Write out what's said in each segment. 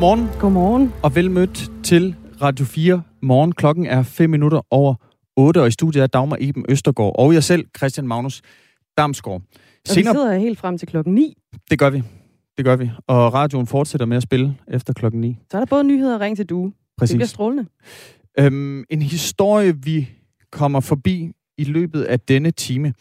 Godmorgen. Godmorgen. Og velmødt til Radio 4 morgen. Klokken er 5 minutter over 8, og i studiet er Dagmar Eben Østergaard og jeg selv, Christian Magnus Damsgaard. Senere... Og vi sidder helt frem til klokken 9. Det gør vi. Det gør vi. Og radioen fortsætter med at spille efter klokken 9. Så er der både nyheder og ring til du. Præcis. Det bliver strålende. Øhm, en historie, vi kommer forbi i løbet af denne time,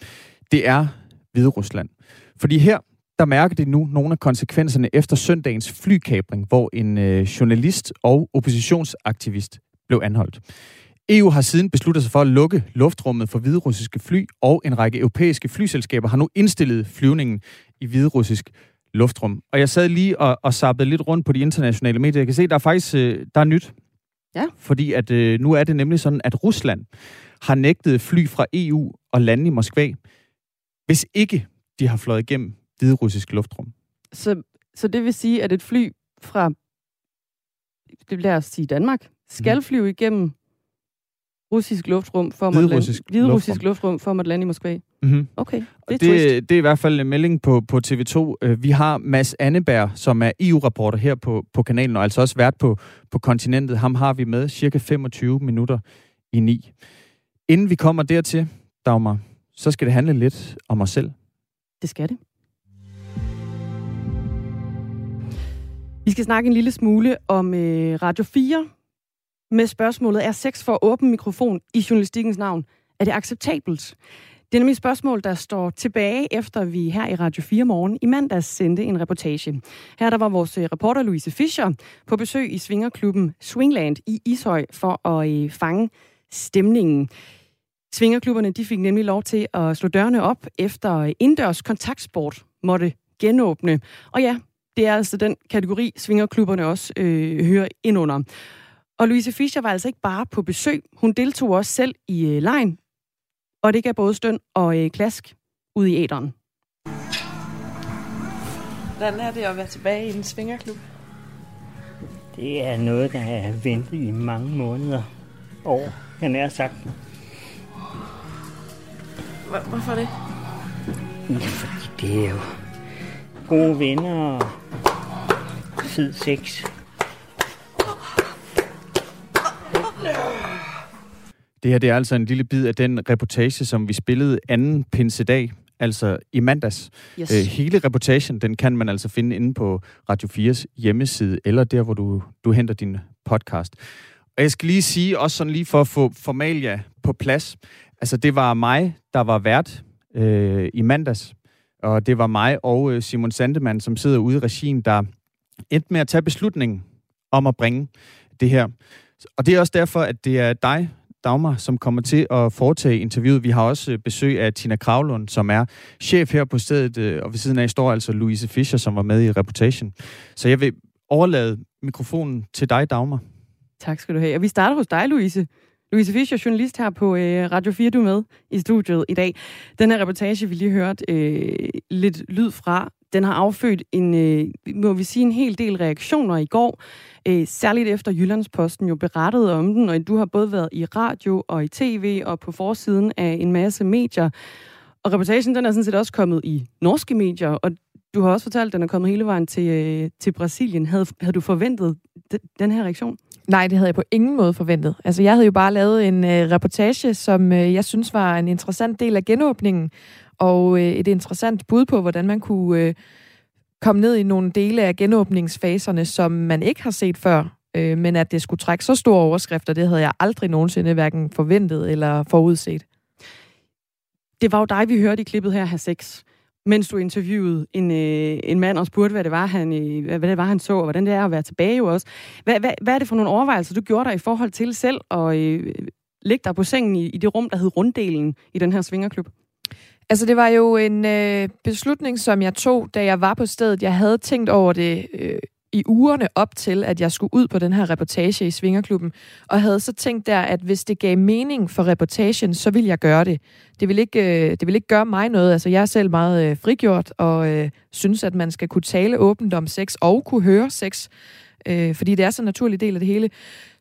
det er Hvide Rusland. Fordi her, der mærker det nu nogle af konsekvenserne efter søndagens flykabring, hvor en øh, journalist og oppositionsaktivist blev anholdt. EU har siden besluttet sig for at lukke luftrummet for hviderussiske fly, og en række europæiske flyselskaber har nu indstillet flyvningen i hviderussisk luftrum. Og jeg sad lige og, og sappede lidt rundt på de internationale medier. Jeg kan se, der er faktisk øh, der er nyt. Ja. Fordi at, øh, nu er det nemlig sådan, at Rusland har nægtet fly fra EU og lande i Moskva, hvis ikke de har fløjet igennem hviderussisk luftrum. Så, så det vil sige, at et fly fra, det lad os sige Danmark, skal mm. flyve igennem russisk luftrum for at russisk luftrum. luftrum for at lande i Moskva. Mm-hmm. Okay, det er, det, det er i hvert fald en melding på, på TV2. Øh, vi har Mads Anneberg, som er EU-rapporter her på, på kanalen, og altså også vært på, på kontinentet. Ham har vi med cirka 25 minutter i ni. Inden vi kommer dertil, Dagmar, så skal det handle lidt om os selv. Det skal det. Vi skal snakke en lille smule om øh, Radio 4, med spørgsmålet, er sex for åben mikrofon i journalistikkens navn, er det acceptabelt? Det er nemlig et spørgsmål, der står tilbage, efter vi her i Radio 4 morgen i mandags sendte en reportage. Her der var vores øh, reporter Louise Fischer på besøg i Svingerklubben Swingland i Ishøj for at øh, fange stemningen. Svingerklubberne de fik nemlig lov til at slå dørene op, efter indendørs kontaktsport måtte genåbne. Og ja, det er altså den kategori, svingerklubberne også øh, hører ind under. Og Louise Fischer var altså ikke bare på besøg. Hun deltog også selv i øh, lejen. Og det gav både støn og øh, klask ud i æderen. Hvordan er det at være tilbage i en svingerklub? Det er noget, der er ventet i mange måneder. År, han er sagt. Hvorfor det? Ja, fordi det er jo gode venner og fed sex. Det her det er altså en lille bid af den reportage, som vi spillede anden pinsedag, altså i mandags. Yes. Øh, hele reportagen, den kan man altså finde inde på Radio 4's hjemmeside, eller der, hvor du, du henter din podcast. Og jeg skal lige sige, også sådan lige for at få formalia på plads, altså det var mig, der var vært øh, i mandags, og det var mig og øh, Simon Sandemann, som sidder ude i regien, der endte med at tage beslutningen om at bringe det her. Og det er også derfor, at det er dig, Dagmar, som kommer til at foretage interviewet. Vi har også øh, besøg af Tina Kravlund, som er chef her på stedet, øh, og ved siden af står altså Louise Fischer, som var med i reputation. Så jeg vil overlade mikrofonen til dig, Dagmar. Tak skal du have. Og vi starter hos dig, Louise. Louise Fischer, journalist her på øh, Radio 4, du er med i studiet i dag. Den her reportage, vi lige hørt øh, lidt lyd fra, den har affødt en, øh, må vi sige, en hel del reaktioner i går. Øh, særligt efter Jyllandsposten jo berettede om den, og du har både været i radio og i tv og på forsiden af en masse medier. Og reportagen den er sådan set også kommet i norske medier, og du har også fortalt, at den er kommet hele vejen til, øh, til Brasilien. Havde, havde du forventet den her reaktion? Nej, det havde jeg på ingen måde forventet. Altså, jeg havde jo bare lavet en øh, reportage, som øh, jeg synes var en interessant del af genåbningen, og øh, et interessant bud på, hvordan man kunne øh, komme ned i nogle dele af genåbningsfaserne, som man ikke har set før. Øh, men at det skulle trække så store overskrifter, det havde jeg aldrig nogensinde hverken forventet eller forudset. Det var jo dig, vi hørte i klippet her, have sex mens du interviewede en, øh, en mand og spurgte, hvad det, var, han, øh, hvad det var, han så, og hvordan det er at være tilbage jo også. Hvad, hvad, hvad er det for nogle overvejelser, du gjorde dig i forhold til selv at øh, ligge dig på sengen i, i det rum, der hed runddelen i den her svingerklub? Altså, det var jo en øh, beslutning, som jeg tog, da jeg var på stedet. Jeg havde tænkt over det øh, i ugerne op til, at jeg skulle ud på den her reportage i Svingerklubben, og havde så tænkt der, at hvis det gav mening for reportagen, så ville jeg gøre det. Det vil ikke, øh, det vil ikke gøre mig noget. Altså, jeg er selv meget øh, frigjort, og øh, synes, at man skal kunne tale åbent om sex, og kunne høre sex, øh, fordi det er så en naturlig del af det hele.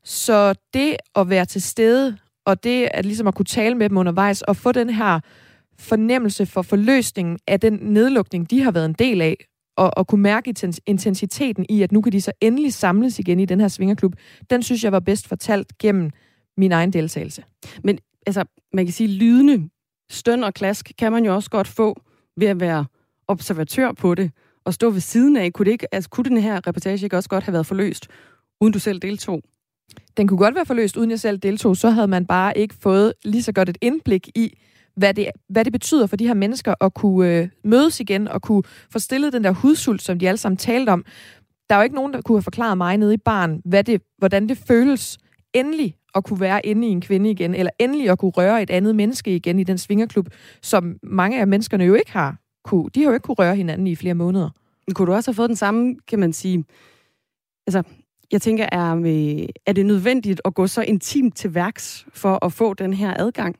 Så det at være til stede, og det at ligesom at kunne tale med dem undervejs, og få den her fornemmelse for forløsningen af den nedlukning, de har været en del af, og, og kunne mærke intensiteten i, at nu kan de så endelig samles igen i den her svingerklub, den synes jeg var bedst fortalt gennem min egen deltagelse. Men altså, man kan sige, lydende støn og klask kan man jo også godt få ved at være observatør på det og stå ved siden af. Kunne, det ikke, altså, kunne den her reportage ikke også godt have været forløst, uden du selv deltog? Den kunne godt være forløst, uden jeg selv deltog. Så havde man bare ikke fået lige så godt et indblik i, hvad det, hvad det betyder for de her mennesker at kunne øh, mødes igen og kunne få stillet den der hudsult, som de alle sammen talte om. Der er jo ikke nogen, der kunne have forklaret mig nede i barn, hvad det, hvordan det føles endelig at kunne være inde i en kvinde igen, eller endelig at kunne røre et andet menneske igen i den svingerklub, som mange af menneskerne jo ikke har kunne. De har jo ikke kunne røre hinanden i flere måneder. Kunne du også have fået den samme, kan man sige, altså, jeg tænker, er, øh, er det nødvendigt at gå så intimt til værks for at få den her adgang?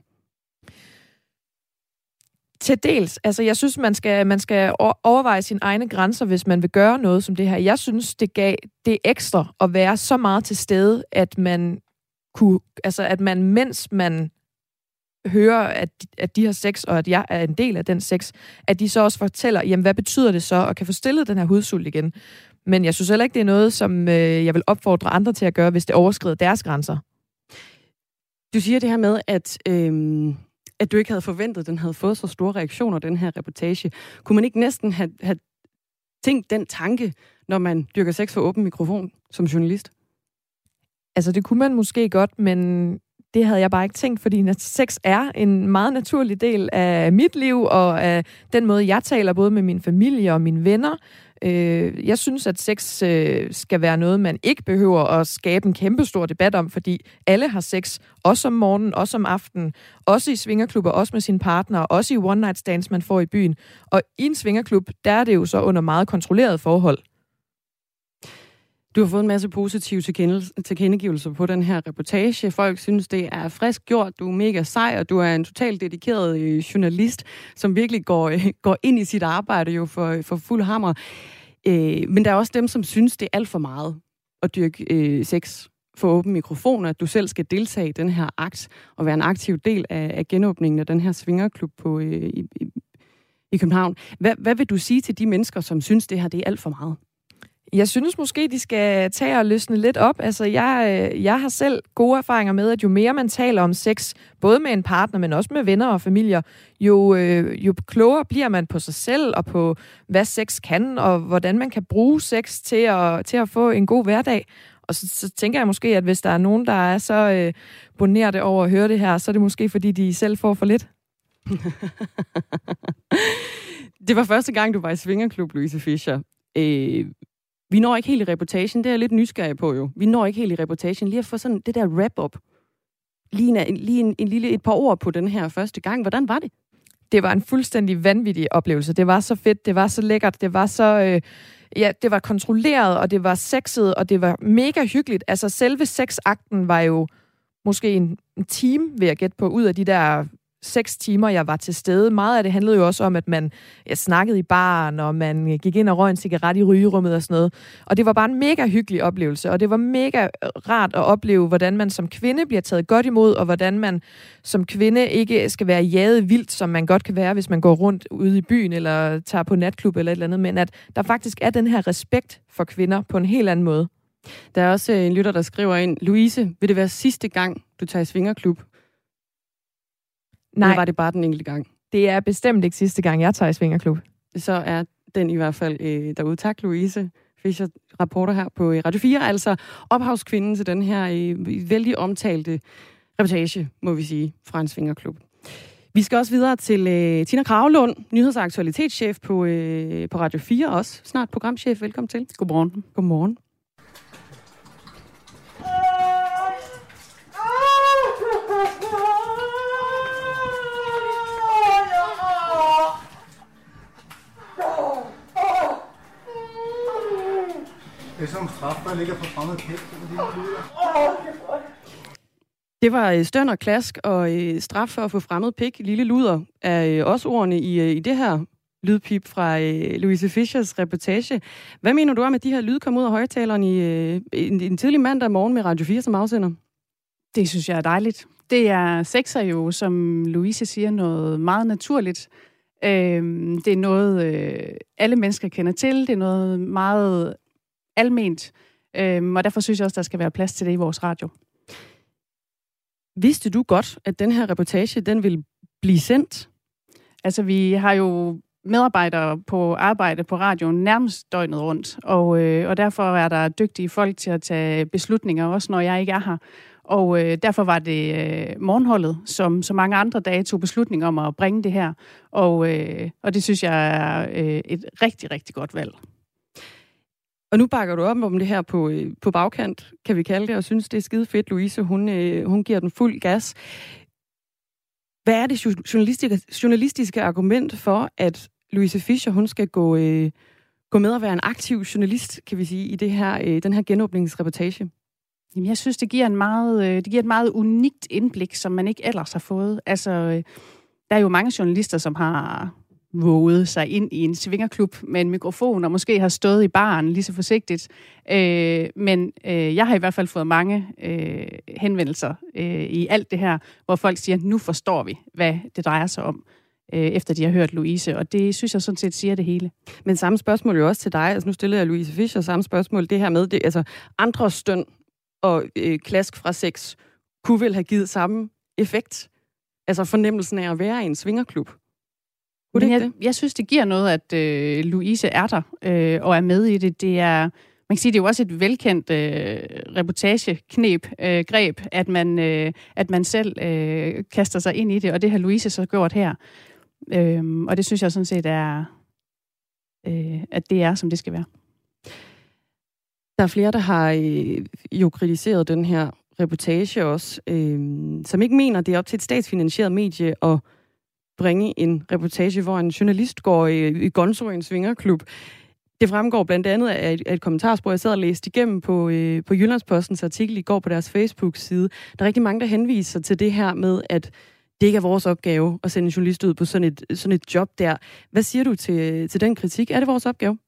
Til dels. Altså, jeg synes, man skal, man skal overveje sine egne grænser, hvis man vil gøre noget som det her. Jeg synes, det gav det ekstra at være så meget til stede, at man kunne, altså, at man, mens man hører, at, at de har sex, og at jeg er en del af den sex, at de så også fortæller, jamen, hvad betyder det så, og kan få stillet den her hudsult igen. Men jeg synes heller ikke, det er noget, som øh, jeg vil opfordre andre til at gøre, hvis det overskrider deres grænser. Du siger det her med, at, øh, at du ikke havde forventet, at den havde fået så store reaktioner, den her reportage. Kunne man ikke næsten have, have tænkt den tanke, når man dyrker sex for åben mikrofon som journalist? Altså, det kunne man måske godt, men det havde jeg bare ikke tænkt, fordi sex er en meget naturlig del af mit liv, og af den måde, jeg taler både med min familie og mine venner. Øh, jeg synes, at sex øh, skal være noget, man ikke behøver at skabe en kæmpe stor debat om, fordi alle har sex, også om morgenen, også om aftenen, også i svingerklubber, også med sin partner, også i one night stands, man får i byen. Og i en svingerklub, der er det jo så under meget kontrolleret forhold. Du har fået en masse positive tilkendegivelser på den her reportage. Folk synes, det er frisk gjort, du er mega sej, og du er en totalt dedikeret øh, journalist, som virkelig går, øh, går ind i sit arbejde jo for, øh, for fuld hammer. Øh, men der er også dem, som synes, det er alt for meget at dyrke sex for åben mikrofon, at du selv skal deltage i den her akt og være en aktiv del af, af genåbningen af den her svingerklub på, i, i, i København. Hvad, hvad vil du sige til de mennesker, som synes, det her det er alt for meget? Jeg synes måske, de skal tage og løsne lidt op. Altså, jeg, øh, jeg har selv gode erfaringer med, at jo mere man taler om sex, både med en partner, men også med venner og familier, jo, øh, jo klogere bliver man på sig selv og på, hvad sex kan, og hvordan man kan bruge sex til at, til at få en god hverdag. Og så, så tænker jeg måske, at hvis der er nogen, der er så øh, bonerte over at høre det her, så er det måske, fordi de selv får for lidt. det var første gang, du var i Svingerklub, Louise Fischer. Øh, vi når ikke helt i reportagen, det er jeg lidt nysgerrig på jo. Vi når ikke helt i reportagen. Lige at få sådan det der wrap-up. Lige, en, lige en, en lille, et par ord på den her første gang. Hvordan var det? Det var en fuldstændig vanvittig oplevelse. Det var så fedt, det var så lækkert, det var så... Øh, ja, det var kontrolleret, og det var sexet, og det var mega hyggeligt. Altså, selve sexakten var jo måske en, en time, vil jeg gætte på, ud af de der seks timer, jeg var til stede. Meget af det handlede jo også om, at man ja, snakkede i baren, og man gik ind og røg en cigaret i rygerummet og sådan noget. Og det var bare en mega hyggelig oplevelse, og det var mega rart at opleve, hvordan man som kvinde bliver taget godt imod, og hvordan man som kvinde ikke skal være jaget vildt, som man godt kan være, hvis man går rundt ude i byen, eller tager på natklub eller et eller andet, men at der faktisk er den her respekt for kvinder på en helt anden måde. Der er også en lytter, der skriver ind, Louise, vil det være sidste gang, du tager i svingerklub? Nej. Eller var det bare den enkelte gang? Det er bestemt ikke sidste gang, jeg tager i Svingerklub. Så er den i hvert fald øh, derude. Tak, Louise Fischer, rapporter her på øh, Radio 4. Altså ophavskvinden til den her øh, vældig omtalte reportage, må vi sige, fra en Svingerklub. Vi skal også videre til øh, Tina Kravlund, nyheds- og aktualitetschef på, øh, på Radio 4 også. Snart programchef. Velkommen til. Godmorgen. Godmorgen. Det er som straf, der ligger på fremmed pæt. Det var øh, støn og klask og øh, straf for at få fremmed pik. Lille luder er øh, også ordene i, i det her lydpip fra Louise Fischers reportage. Hvad mener du om, at de her lyd kom ud af højtaleren i en, en tidlig mandag morgen med Radio 4 som afsender? Det synes jeg er dejligt. Det er sexer jo, som Louise siger, noget meget naturligt. Øh, det er noget, øh, alle mennesker kender til. Det er noget meget alment. Øh, og derfor synes jeg også, der skal være plads til det i vores radio. Vidste du godt, at den her reportage, den vil blive sendt? Altså, vi har jo medarbejdere på arbejde på radioen nærmest døgnet rundt, og, øh, og derfor er der dygtige folk til at tage beslutninger, også når jeg ikke er her. Og øh, derfor var det øh, morgenholdet, som så mange andre dage tog beslutning om at bringe det her. Og, øh, og det synes jeg er øh, et rigtig, rigtig godt valg. Og nu bakker du op om det her på, øh, på bagkant, kan vi kalde det, og synes, det er skide fedt, Louise. Hun, øh, hun giver den fuld gas. Hvad er det journalistiske, journalistiske argument for, at Louise Fischer, hun skal gå, øh, gå med og være en aktiv journalist, kan vi sige, i det her, øh, den her genåbningsreportage? Jamen, jeg synes, det giver, en meget, øh, det giver et meget unikt indblik, som man ikke ellers har fået. Altså, øh, der er jo mange journalister, som har våget sig ind i en svingerklub med en mikrofon, og måske har stået i baren lige så forsigtigt. Øh, men øh, jeg har i hvert fald fået mange øh, henvendelser øh, i alt det her, hvor folk siger, nu forstår vi, hvad det drejer sig om øh, efter de har hørt Louise, og det synes jeg sådan set siger det hele. Men samme spørgsmål jo også til dig. Altså, nu stillede jeg Louise Fischer samme spørgsmål. Det her med, det, altså andre støn og øh, klask fra sex kunne vel have givet samme effekt? Altså fornemmelsen af at være i en svingerklub? Kunne det jeg, det? jeg synes, det giver noget, at øh, Louise er der øh, og er med i det. Det er, man kan sige, det er jo også et velkendt øh, reportageknep, øh, greb, at man, øh, at man selv øh, kaster sig ind i det, og det har Louise så gjort her. Øh, og det synes jeg sådan set er, øh, at det er, som det skal være. Der er flere, der har øh, jo kritiseret den her reportage også, øh, som ikke mener, det er op til et statsfinansieret medie at bringe en reportage, hvor en journalist går i, i Gonzo i en svingerklub. Det fremgår blandt andet af et, af et kommentarspor, jeg sad og læste igennem på, øh, på Jyllandspostens artikel i går på deres Facebook-side. Der er rigtig mange, der henviser til det her med, at det ikke er vores opgave at sende en journalist ud på sådan et, sådan et job der. Hvad siger du til, til den kritik? Er det vores opgave?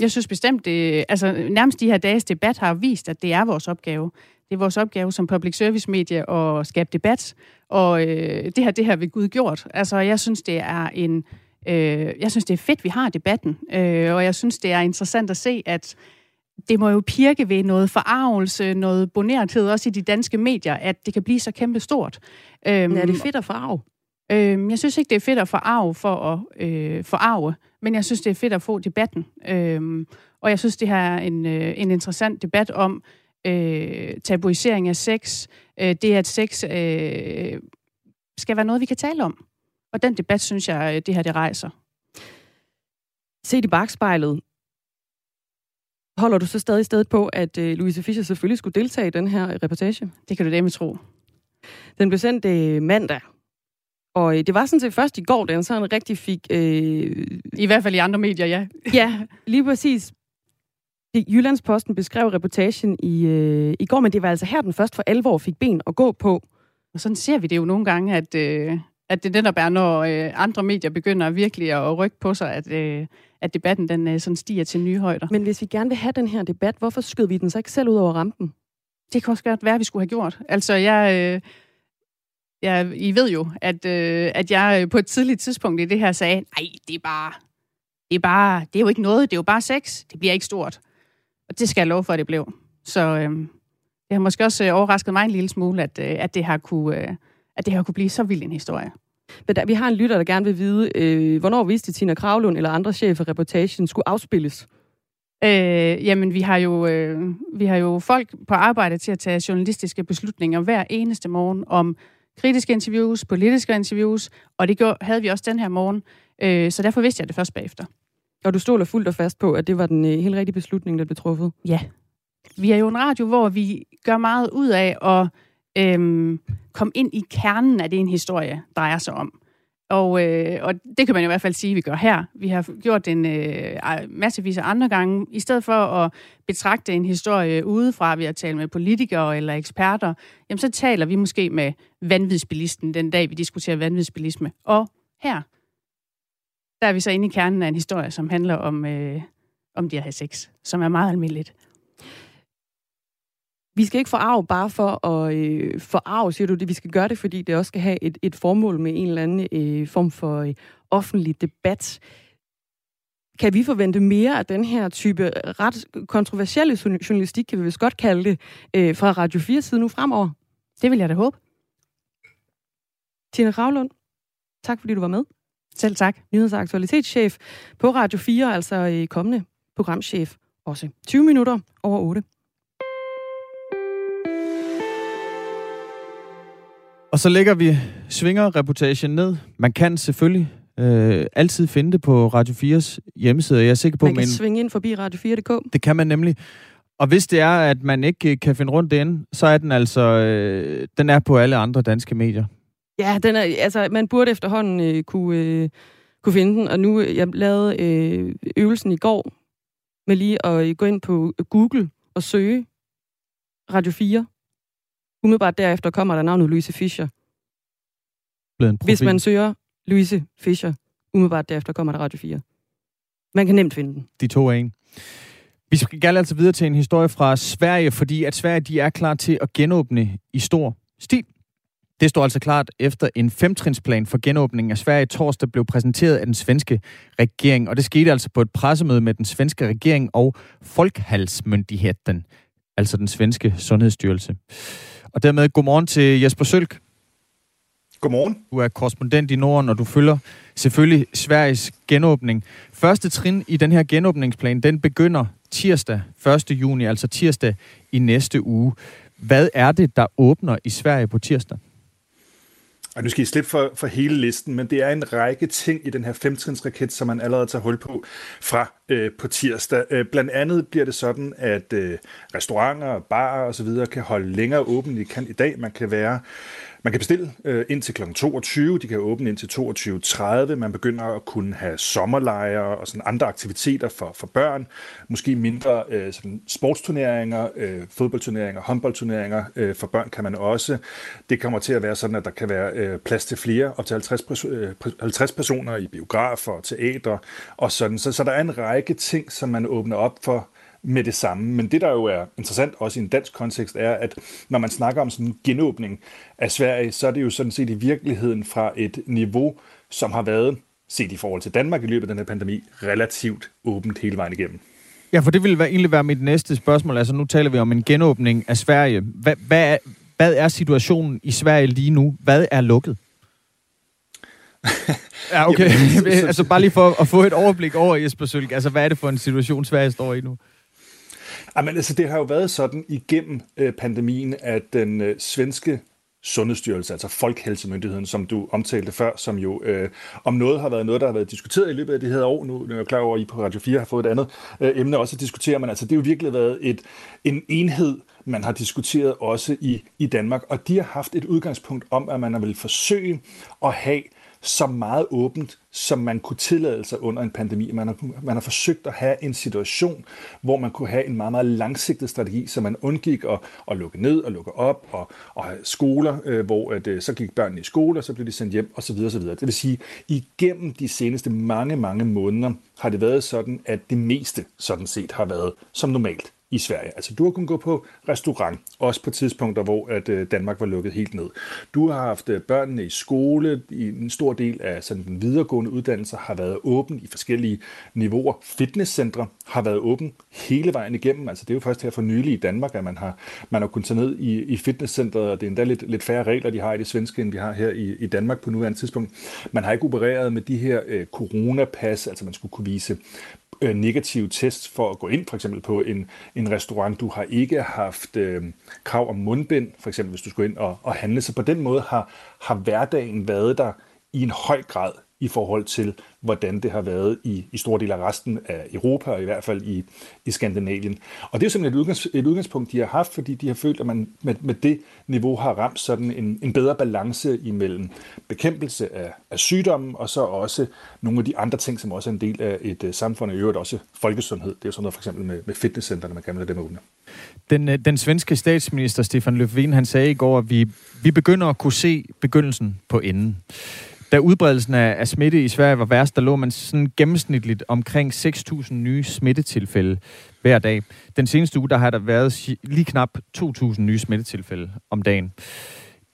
Jeg synes bestemt, det, altså nærmest de her dages debat har vist, at det er vores opgave. Det er vores opgave som public service medie at skabe debat, og øh, det har det her ved Gud gjort. Altså, jeg synes, det er en, øh, jeg synes, det er fedt, vi har debatten, øh, og jeg synes, det er interessant at se, at det må jo pirke ved noget forarvelse, noget bonerthed også i de danske medier, at det kan blive så kæmpe stort. Øhm, er det fedt at forarve? Øhm, jeg synes ikke, det er fedt at forarve for at øh, forarve, men jeg synes, det er fedt at få debatten. Øhm, og jeg synes, det her er en, øh, en interessant debat om øh, tabuisering af sex, øh, det at sex øh, skal være noget, vi kan tale om. Og den debat, synes jeg, øh, det her det rejser. Set i bagspejlet, holder du så stadig stedet på, at øh, Louise Fischer selvfølgelig skulle deltage i den her reportage? Det kan du da med tro. Den blev sendt øh, mandag, og øh, det var sådan set først i går, den sådan rigtig fik... Øh... I hvert fald i andre medier, ja. ja, lige præcis. Jyllandsposten beskrev reportagen i, øh, i går, men det var altså her, den først for alvor fik ben at gå på. Og sådan ser vi det jo nogle gange, at, øh, at det netop er, når øh, andre medier begynder virkelig at rykke på sig, at, øh, at debatten den øh, sådan stiger til nye højder. Men hvis vi gerne vil have den her debat, hvorfor skød vi den så ikke selv ud over rampen? Det kan også godt være, at vi skulle have gjort. Altså, jeg... Øh, Ja, I ved jo, at, øh, at jeg på et tidligt tidspunkt i det her sagde, nej, det er bare, det er bare, det er jo ikke noget, det er jo bare sex, det bliver ikke stort. Og det skal jeg love for, at det blev. Så øh, det har måske også øh, overrasket mig en lille smule, at, øh, at, det, her kunne, øh, at det her kunne blive så vild en historie. Men der, vi har en lytter, der gerne vil vide, øh, hvornår vidste Tina Kravlund eller andre chefer reportagen skulle afspilles? Øh, jamen, vi har, jo, øh, vi har jo folk på arbejde til at tage journalistiske beslutninger hver eneste morgen om kritiske interviews, politiske interviews, og det gjorde, havde vi også den her morgen. Øh, så derfor vidste jeg det først bagefter. Og du stoler fuldt og fast på, at det var den øh, helt rigtige beslutning, der blev truffet? Ja. Vi er jo en radio, hvor vi gør meget ud af at øhm, komme ind i kernen af det, en historie drejer sig om. Og, øh, og det kan man i hvert fald sige, at vi gør her. Vi har gjort det en øh, massevis af andre gange. I stedet for at betragte en historie udefra ved at tale med politikere eller eksperter, jamen så taler vi måske med vanvidsbilisten den dag, vi diskuterer vanvidsbilisme. Og her, der er vi så inde i kernen af en historie, som handler om, øh, om de her sex, som er meget almindeligt. Vi skal ikke forarve bare for at øh, forarve, siger du det. Vi skal gøre det, fordi det også skal have et, et formål med en eller anden øh, form for øh, offentlig debat. Kan vi forvente mere af den her type ret kontroversielle journalistik, kan vi vist godt kalde det, øh, fra Radio 4 side nu fremover? Det vil jeg da håbe. Tina Ravlund, tak fordi du var med. Selv tak. Nyheds- og aktualitetschef på Radio 4, altså i kommende programchef også. 20 minutter over 8. Og så lægger vi svingerreportagen ned. Man kan selvfølgelig øh, altid finde det på Radio 4's hjemmeside. Jeg er sikker på, man kan men svinge ind forbi Radio4.dk. det kan man nemlig. Og hvis det er, at man ikke kan finde rundt derinde, så er den altså øh, den er på alle andre danske medier. Ja, den er, altså, man burde efterhånden øh, kunne, øh, kunne finde den. Og nu, jeg lavede øh, øvelsen i går med lige at øh, gå ind på Google og søge Radio 4. Umiddelbart derefter kommer der navnet Louise Fischer. Hvis man søger Louise Fischer, umiddelbart derefter kommer der Radio 4. Man kan nemt finde den. De to er en. Vi skal gerne altså videre til en historie fra Sverige, fordi at Sverige de er klar til at genåbne i stor stil. Det står altså klart efter en femtrinsplan for genåbningen af Sverige torsdag blev præsenteret af den svenske regering, og det skete altså på et pressemøde med den svenske regering og Folkhalsmyndigheten, altså den svenske sundhedsstyrelse. Og dermed godmorgen til Jesper Sølk. Godmorgen. Du er korrespondent i Norden, og du følger selvfølgelig Sveriges genåbning. Første trin i den her genåbningsplan, den begynder tirsdag 1. juni, altså tirsdag i næste uge. Hvad er det, der åbner i Sverige på tirsdag? Og nu skal I slippe for, for hele listen, men det er en række ting i den her femtrinsraket, som man allerede tager hul på fra øh, på tirsdag. Øh, blandt andet bliver det sådan, at øh, restauranter, barer osv. kan holde længere åbent, i, de kan i dag. Man kan være man kan bestille øh, ind til kl. 22, de kan åbne ind til 22.30, man begynder at kunne have sommerlejre og sådan andre aktiviteter for, for børn, måske mindre øh, sådan sportsturneringer, øh, fodboldturneringer, håndboldturneringer øh, for børn kan man også. Det kommer til at være sådan, at der kan være øh, plads til flere, op til 50, øh, 50 personer i biografer og teater og sådan. Så, så der er en række ting, som man åbner op for, med det samme. Men det, der jo er interessant, også i en dansk kontekst, er, at når man snakker om sådan en genåbning af Sverige, så er det jo sådan set i virkeligheden fra et niveau, som har været, set i forhold til Danmark i løbet af den her pandemi, relativt åbent hele vejen igennem. Ja, for det vil være, egentlig være mit næste spørgsmål. Altså, nu taler vi om en genåbning af Sverige. Hvad, hvad, er, hvad er situationen i Sverige lige nu? Hvad er lukket? ja, okay. Jamen, altså, bare lige for at få et overblik over Jesper Sølk. Altså, hvad er det for en situation, Sverige står i nu? Jamen, altså, det har jo været sådan igennem øh, pandemien, at den øh, svenske Sundhedsstyrelse, altså Folkehelsemyndigheden, som du omtalte før, som jo øh, om noget har været noget, der har været diskuteret i løbet af det her år. Nu er jeg klar over, at I på Radio 4 har fået et andet øh, emne også at diskutere, men altså, det har jo virkelig været et, en enhed, man har diskuteret også i, i Danmark, og de har haft et udgangspunkt om, at man vil forsøge at have så meget åbent, som man kunne tillade sig under en pandemi. Man har, man har forsøgt at have en situation, hvor man kunne have en meget, meget langsigtet strategi, så man undgik at, at lukke ned og lukke op, og, og have skoler, øh, hvor at, øh, så gik børnene i skole, og så blev de sendt hjem, osv. osv. Det vil sige, igennem de seneste mange, mange måneder har det været sådan, at det meste sådan set har været som normalt i Sverige. Altså du har kunnet gå på restaurant, også på tidspunkter, hvor at øh, Danmark var lukket helt ned. Du har haft øh, børnene i skole, i en stor del af sådan, den videregående uddannelse har været åben i forskellige niveauer. Fitnesscentre har været åben hele vejen igennem. Altså det er jo først her for nylig i Danmark, at man har, man har kunnet tage ned i, i fitnesscentret, og det er endda lidt, lidt færre regler, de har i det svenske, end vi har her i, i Danmark på nuværende tidspunkt. Man har ikke opereret med de her øh, coronapas, altså man skulle kunne vise øh, negative test for at gå ind for eksempel på en, en restaurant. Du har ikke haft øh, krav om mundbind, for eksempel hvis du skulle ind og, og handle. Så på den måde har, har hverdagen været der i en høj grad i forhold til, hvordan det har været i, i store dele af resten af Europa, og i hvert fald i, i Skandinavien. Og det er simpelthen et, udgangs, et udgangspunkt, de har haft, fordi de har følt, at man med, med det niveau har ramt sådan en, en bedre balance imellem bekæmpelse af, af sygdommen, og så også nogle af de andre ting, som også er en del af et uh, samfund, og i øvrigt også folkesundhed. Det er jo sådan noget for eksempel med, med fitnesscenterne, man kan lade dem åbne. Den, øh, den svenske statsminister Stefan Löfven, han sagde i går, at vi, vi begynder at kunne se begyndelsen på enden. Da udbredelsen af, af smitte i Sverige var værst, der lå man sådan gennemsnitligt omkring 6.000 nye smittetilfælde hver dag. Den seneste uge, der har der været lige knap 2.000 nye smittetilfælde om dagen.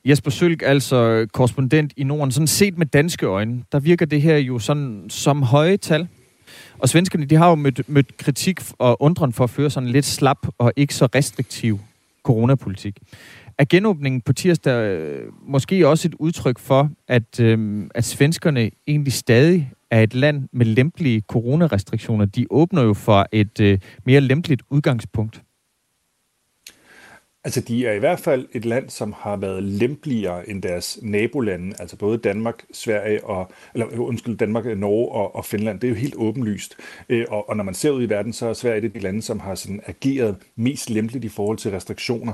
Jesper Sølk, altså korrespondent i Norden, sådan set med danske øjne, der virker det her jo sådan som høje tal. Og svenskerne, de har jo mødt, mødt kritik og undren for at føre sådan lidt slap og ikke så restriktiv coronapolitik. Er genåbningen på tirsdag øh, måske også et udtryk for, at, øh, at svenskerne egentlig stadig er et land med lempelige coronarestriktioner? De åbner jo for et øh, mere lempeligt udgangspunkt. Altså, de er i hvert fald et land, som har været lempeligere end deres nabolande, altså både Danmark, Sverige og, eller undskyld, Danmark, Norge og, og Finland. Det er jo helt åbenlyst. Øh, og, og når man ser ud i verden, så er Sverige et af de lande, som har sådan ageret mest lempeligt i forhold til restriktioner.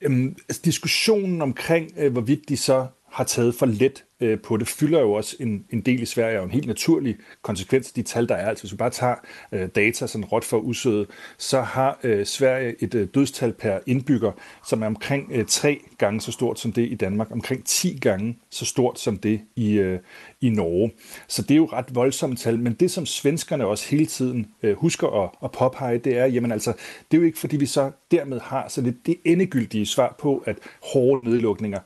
Øhm, altså, diskussionen omkring, øh, hvorvidt de så har taget for let øh, på det, fylder jo også en, en del i Sverige, og en helt naturlig konsekvens af de tal, der er. Altså hvis vi bare tager øh, data sådan råt for usødet, så har øh, Sverige et øh, dødstal per indbygger, som er omkring øh, tre gange så stort som det i Danmark, omkring 10 gange så stort som det i, øh, i Norge. Så det er jo ret voldsomme tal, men det som svenskerne også hele tiden øh, husker at, at påpege, det er, jamen altså, det er jo ikke fordi vi så dermed har så lidt det endegyldige svar på, at hårde nedlukninger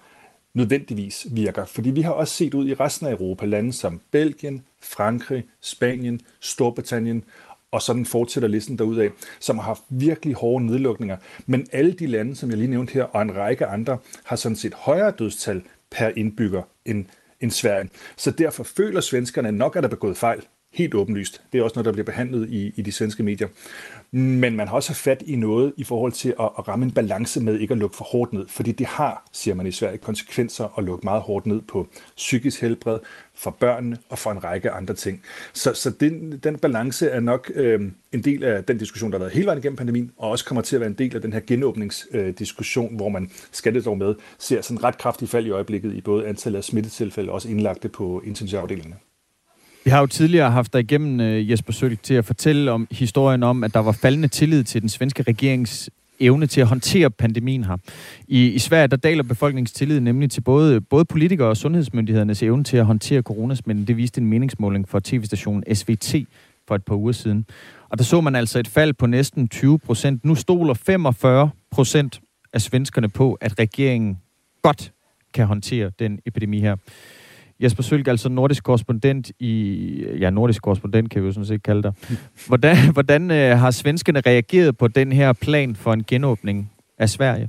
nødvendigvis virker. Fordi vi har også set ud i resten af Europa, lande som Belgien, Frankrig, Spanien, Storbritannien, og sådan fortsætter listen derudaf, som har haft virkelig hårde nedlukninger. Men alle de lande, som jeg lige nævnte her, og en række andre, har sådan set højere dødstal per indbygger end, end Sverige. Så derfor føler svenskerne nok, at der er begået fejl. Helt åbenlyst. Det er også noget, der bliver behandlet i, i de svenske medier. Men man har også fat i noget i forhold til at, at ramme en balance med ikke at lukke for hårdt ned, fordi det har, siger man i Sverige, konsekvenser at lukke meget hårdt ned på psykisk helbred, for børnene og for en række andre ting. Så, så den, den balance er nok øh, en del af den diskussion, der har været hele vejen igennem pandemien, og også kommer til at være en del af den her genåbningsdiskussion, øh, hvor man skal det dog med, ser sådan ret kraftigt fald i øjeblikket i både antallet af smittetilfælde og også indlagte på intensivafdelingerne. Vi har jo tidligere haft dig igennem, øh, Jesper Sølg, til at fortælle om historien om, at der var faldende tillid til den svenske regerings evne til at håndtere pandemien her. I, i Sverige, der daler befolkningstillid nemlig til både, både politikere og sundhedsmyndighedernes evne til at håndtere coronasmitten. Det viste en meningsmåling for tv-stationen SVT for et par uger siden. Og der så man altså et fald på næsten 20 procent. Nu stoler 45 procent af svenskerne på, at regeringen godt kan håndtere den epidemi her. Jesper Sølg, altså nordisk korrespondent i... Ja, nordisk korrespondent kan vi jo sådan set kalde dig. Hvordan, hvordan øh, har svenskerne reageret på den her plan for en genåbning af Sverige?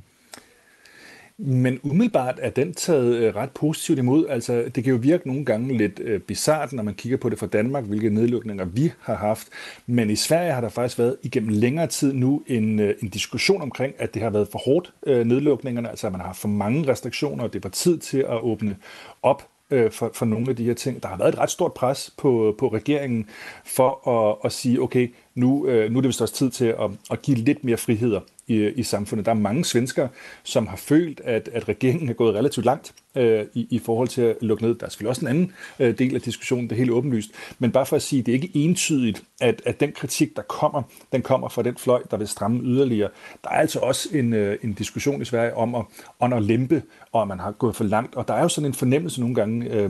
Men umiddelbart er den taget øh, ret positivt imod. Altså, det kan jo virke nogle gange lidt øh, bizart, når man kigger på det fra Danmark, hvilke nedlukninger vi har haft. Men i Sverige har der faktisk været igennem længere tid nu en, øh, en diskussion omkring, at det har været for hårdt øh, nedlukningerne, altså at man har for mange restriktioner, og det var tid til at åbne op øh, for, for nogle af de her ting. Der har været et ret stort pres på, på regeringen for at, at sige, okay, nu, øh, nu er det vist også tid til at, at give lidt mere friheder i, i samfundet. Der er mange svensker, som har følt, at, at regeringen er gået relativt langt øh, i, i forhold til at lukke ned. Der er selvfølgelig også en anden øh, del af diskussionen, det er helt åbenlyst. Men bare for at sige, det er ikke entydigt, at, at den kritik, der kommer, den kommer fra den fløj, der vil stramme yderligere. Der er altså også en, øh, en diskussion i Sverige om at, om at lempe, og at man har gået for langt. Og der er jo sådan en fornemmelse nogle gange, øh,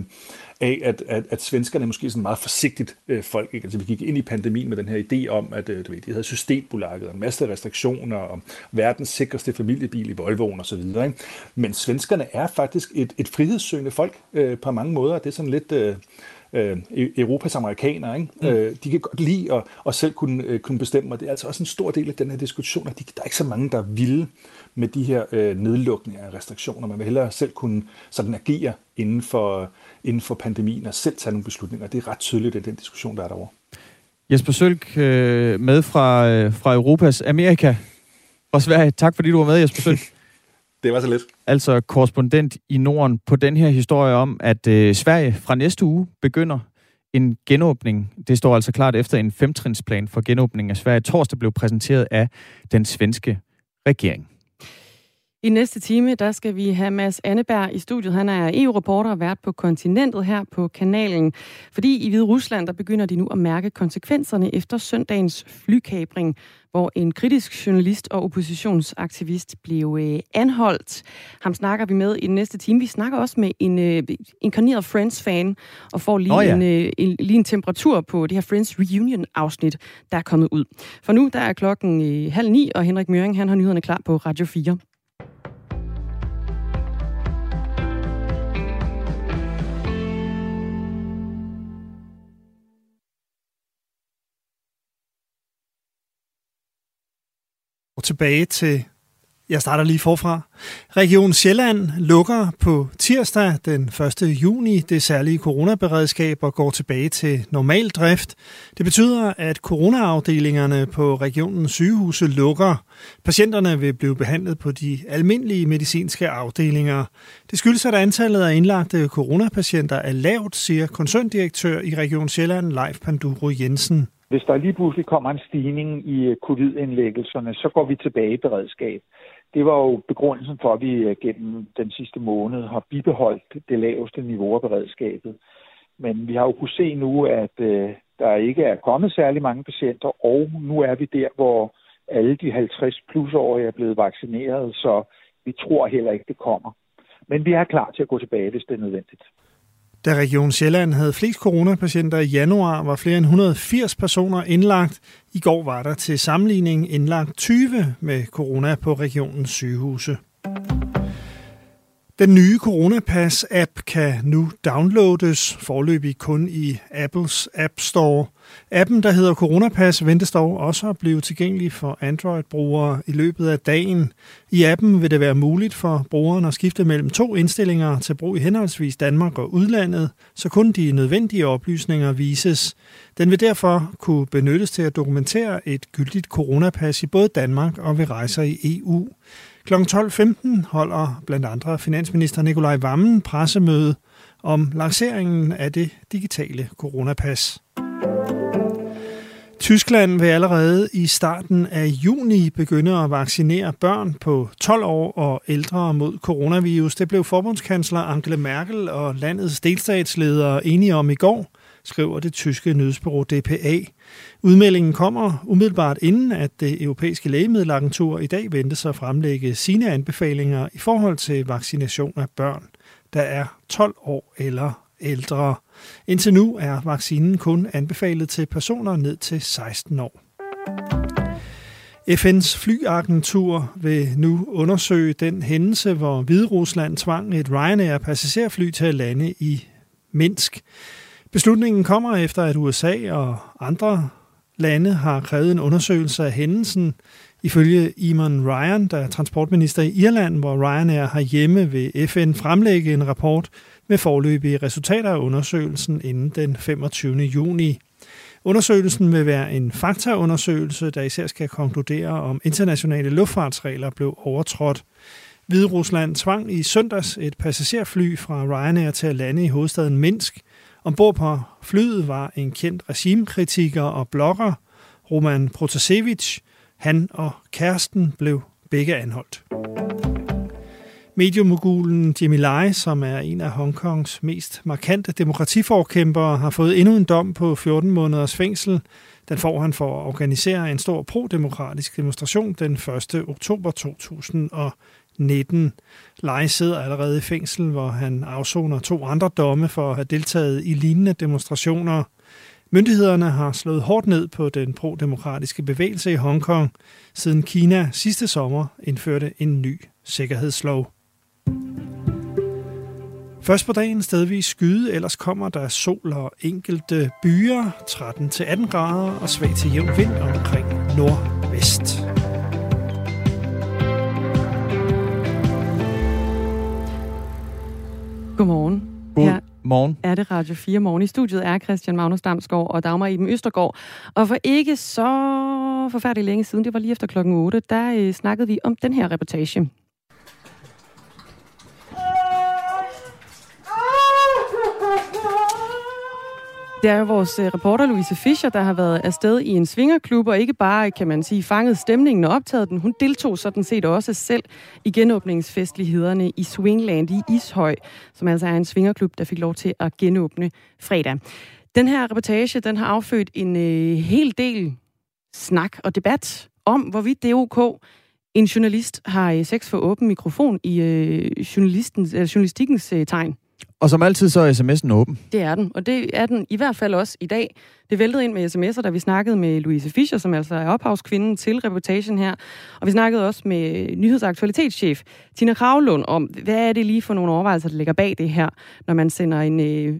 af, at, at, at svenskerne er måske sådan meget forsigtigt øh, folk. Ikke? Altså, vi gik ind i pandemien med den her idé om, at øh, du ved, de havde systembolaget og en masse restriktioner og verdens sikreste familiebil i Volvoen og så videre. Ikke? Men svenskerne er faktisk et, et frihedssøgende folk øh, på mange måder. Det er sådan lidt... Øh, øh, Europas amerikanere. Ikke? Mm. Øh, de kan godt lide at, at selv kunne, øh, kunne bestemme, og det er altså også en stor del af den her diskussion, at de, der er ikke så mange, der vil med de her øh, nedlukninger af restriktioner. Man vil hellere selv kunne sådan agere inden for, inden for pandemien og selv tage nogle beslutninger. Det er ret tydeligt, at den diskussion, der er derovre. Jesper Sølk øh, med fra, øh, fra Europas Amerika og Sverige. Tak fordi du var med, Jesper Sølk. det var så lidt. Altså korrespondent i Norden på den her historie om, at øh, Sverige fra næste uge begynder en genåbning. Det står altså klart efter en femtrinsplan for genåbning af Sverige. Torsdag blev præsenteret af den svenske regering. I næste time, der skal vi have Mads Anneberg i studiet. Han er EU-reporter og vært på kontinentet her på kanalen. Fordi i Hvide Rusland, der begynder de nu at mærke konsekvenserne efter søndagens flykabring, hvor en kritisk journalist og oppositionsaktivist blev øh, anholdt. Ham snakker vi med i den næste time. Vi snakker også med en øh, inkarneret Friends-fan og får lige, oh, ja. en, øh, en, lige en temperatur på det her Friends Reunion-afsnit, der er kommet ud. For nu der er klokken øh, halv ni, og Henrik Møring han har nyhederne klar på Radio 4. tilbage til jeg starter lige forfra. Region Sjælland lukker på tirsdag den 1. juni det særlige coronaberedskab og går tilbage til normal drift. Det betyder, at coronaafdelingerne på regionens sygehuse lukker. Patienterne vil blive behandlet på de almindelige medicinske afdelinger. Det skyldes, at antallet af indlagte coronapatienter er lavt, siger koncerndirektør i Region Sjælland, Leif Panduro Jensen. Hvis der lige pludselig kommer en stigning i øh, covid-indlæggelserne, så går vi tilbage i beredskab. Det var jo begrundelsen for, at vi øh, gennem den sidste måned har bibeholdt det laveste niveau af beredskabet. Men vi har jo kunnet se nu, at øh, der ikke er kommet særlig mange patienter, og nu er vi der, hvor alle de 50 plus årige er blevet vaccineret, så vi tror heller ikke, det kommer. Men vi er klar til at gå tilbage, hvis det er nødvendigt. Da Region Sjælland havde flest coronapatienter i januar, var flere end 180 personer indlagt. I går var der til sammenligning indlagt 20 med corona på regionens sygehuse. Den nye Coronapass-app kan nu downloades, forløbig kun i Apples App Store. Appen, der hedder Coronapass, ventes dog også at blive tilgængelig for Android-brugere i løbet af dagen. I appen vil det være muligt for brugeren at skifte mellem to indstillinger til brug i henholdsvis Danmark og udlandet, så kun de nødvendige oplysninger vises. Den vil derfor kunne benyttes til at dokumentere et gyldigt coronapas i både Danmark og ved rejser i EU. Kl. 12.15 holder blandt andre finansminister Nikolaj Vammen pressemøde om lanceringen af det digitale coronapas. Tyskland vil allerede i starten af juni begynde at vaccinere børn på 12 år og ældre mod coronavirus. Det blev forbundskansler Angela Merkel og landets delstatsledere enige om i går, skriver det tyske nyhedsbureau DPA. Udmeldingen kommer umiddelbart inden, at det europæiske lægemiddelagentur i dag ventes at fremlægge sine anbefalinger i forhold til vaccination af børn, der er 12 år eller ældre. Indtil nu er vaccinen kun anbefalet til personer ned til 16 år. FN's flyagentur vil nu undersøge den hændelse, hvor Hviderusland tvang et Ryanair passagerfly til at lande i Minsk. Beslutningen kommer efter, at USA og andre lande har krævet en undersøgelse af hændelsen. Ifølge Eamon Ryan, der er transportminister i Irland, hvor Ryanair har hjemme vil FN fremlægge en rapport med forløbige resultater af undersøgelsen inden den 25. juni. Undersøgelsen vil være en faktaundersøgelse, der især skal konkludere, om internationale luftfartsregler blev overtrådt. Hviderusland tvang i søndags et passagerfly fra Ryanair til at lande i hovedstaden Minsk – Ombord på flyet var en kendt regimekritiker og blogger, Roman Protasevich. Han og kæresten blev begge anholdt. Mediemogulen Jimmy Lai, som er en af Hongkongs mest markante demokratiforkæmpere, har fået endnu en dom på 14 måneders fængsel. Den får han for at organisere en stor pro-demokratisk demonstration den 1. oktober 2000. 19. Leje sidder allerede i fængsel, hvor han afsoner to andre domme for at have deltaget i lignende demonstrationer. Myndighederne har slået hårdt ned på den pro-demokratiske bevægelse i Hongkong, siden Kina sidste sommer indførte en ny sikkerhedslov. Først på dagen stedvis skyde, ellers kommer der sol og enkelte byer, 13-18 grader og svag til jævn vind omkring nordvest. Godmorgen. Godmorgen. Her er det Radio 4 morgen. I studiet er Christian Magnus Damsgaard og Dagmar Iben Østergaard. Og for ikke så forfærdeligt længe siden, det var lige efter klokken 8, der øh, snakkede vi om den her reportage. Det er jo vores øh, reporter Louise Fischer, der har været afsted i en svingerklub, og ikke bare, kan man sige, fanget stemningen og optaget den. Hun deltog sådan set også selv i genåbningsfestlighederne i Swingland i Ishøj, som altså er en svingerklub, der fik lov til at genåbne fredag. Den her reportage, den har affødt en øh, hel del snak og debat om, hvorvidt det er ok, en journalist har øh, sex for åben mikrofon i øh, journalistens, øh, journalistikkens øh, tegn. Og som altid, så er sms'en åben. Det er den, og det er den i hvert fald også i dag. Det væltede ind med sms'er, da vi snakkede med Louise Fischer, som altså er ophavskvinden til reportagen her. Og vi snakkede også med nyhedsaktualitetschef Tina Kravlund om, hvad er det lige for nogle overvejelser, der ligger bag det her, når man sender en, øh,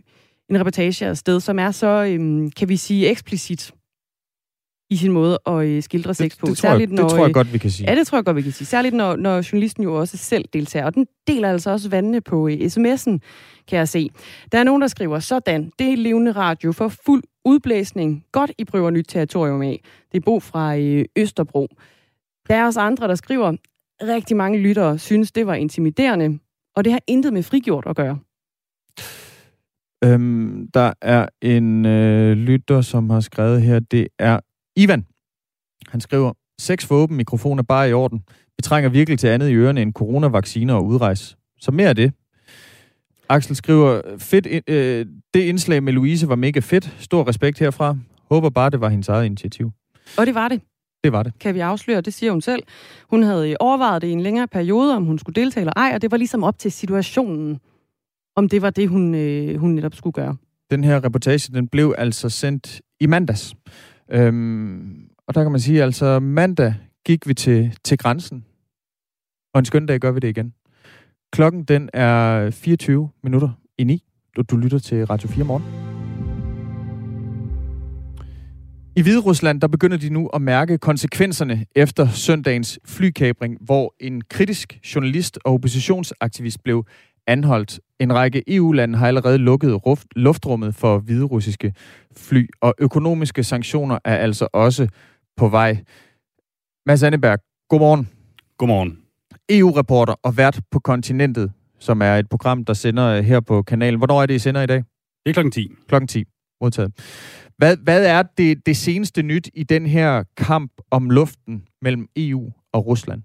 en reportage afsted, som er så, øh, kan vi sige, eksplicit i sin måde at øh, skildre sex på. Det, det, tror, jeg, når, det tror jeg godt, vi kan sige. Ja, det tror jeg godt, vi kan sige. Særligt når, når journalisten jo også selv deltager. Og den deler altså også vandene på øh, sms'en, kan jeg se. Der er nogen, der skriver sådan. Det er levende radio for fuld udblæsning. Godt, I prøver nyt territorium af. Det er Bo fra øh, Østerbro. Der er også andre, der skriver, rigtig mange lyttere synes, det var intimiderende, og det har intet med frigjort at gøre. Øhm, der er en øh, lytter, som har skrevet her, det er Ivan. Han skriver, seks for åben mikrofon er bare i orden. Vi trænger virkelig til andet i ørerne end coronavacciner og udrejse. Så mere af det. Axel skriver, fedt, øh, det indslag med Louise var mega fedt. Stor respekt herfra. Håber bare, det var hendes eget initiativ. Og det var det. Det var det. Kan vi afsløre, det siger hun selv. Hun havde overvejet det i en længere periode, om hun skulle deltage eller ej, og det var ligesom op til situationen, om det var det, hun, øh, hun netop skulle gøre. Den her reportage, den blev altså sendt i mandags. Øhm, og der kan man sige, altså mandag gik vi til, til grænsen, og en skøn dag gør vi det igen. Klokken den er 24 minutter i 9, og du lytter til Radio 4 morgen. I Hvide Rusland der begynder de nu at mærke konsekvenserne efter søndagens flykabring, hvor en kritisk journalist og oppositionsaktivist blev anholdt. En række EU-lande har allerede lukket luftrummet for hviderussiske fly, og økonomiske sanktioner er altså også på vej. Mads Anneberg, godmorgen. Godmorgen. EU-reporter og vært på Kontinentet, som er et program, der sender her på kanalen. Hvornår er det, I sender i dag? Det er klokken 10. Klokken 10. Modtaget. Hvad, hvad er det, det seneste nyt i den her kamp om luften mellem EU og Rusland?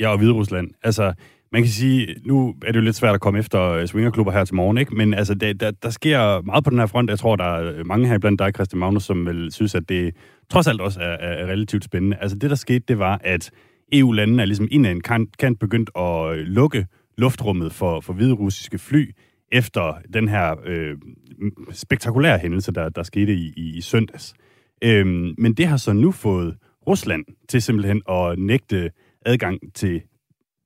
Ja, og Hvide Rusland. Altså, man kan sige, nu er det jo lidt svært at komme efter øh, swingerklubber her til morgen, ikke? men altså, der, der, der sker meget på den her front. Jeg tror, der er øh, mange her blandt dig, Christian Magnus, som vil synes, at det trods alt også er, er relativt spændende. Altså, det der skete, det var, at EU-landene er ligesom ind af en kant, kant begyndt at øh, lukke luftrummet for, for hvide russiske fly, efter den her øh, spektakulære hændelse, der, der skete i, i, i søndags. Øhm, men det har så nu fået Rusland til simpelthen at nægte adgang til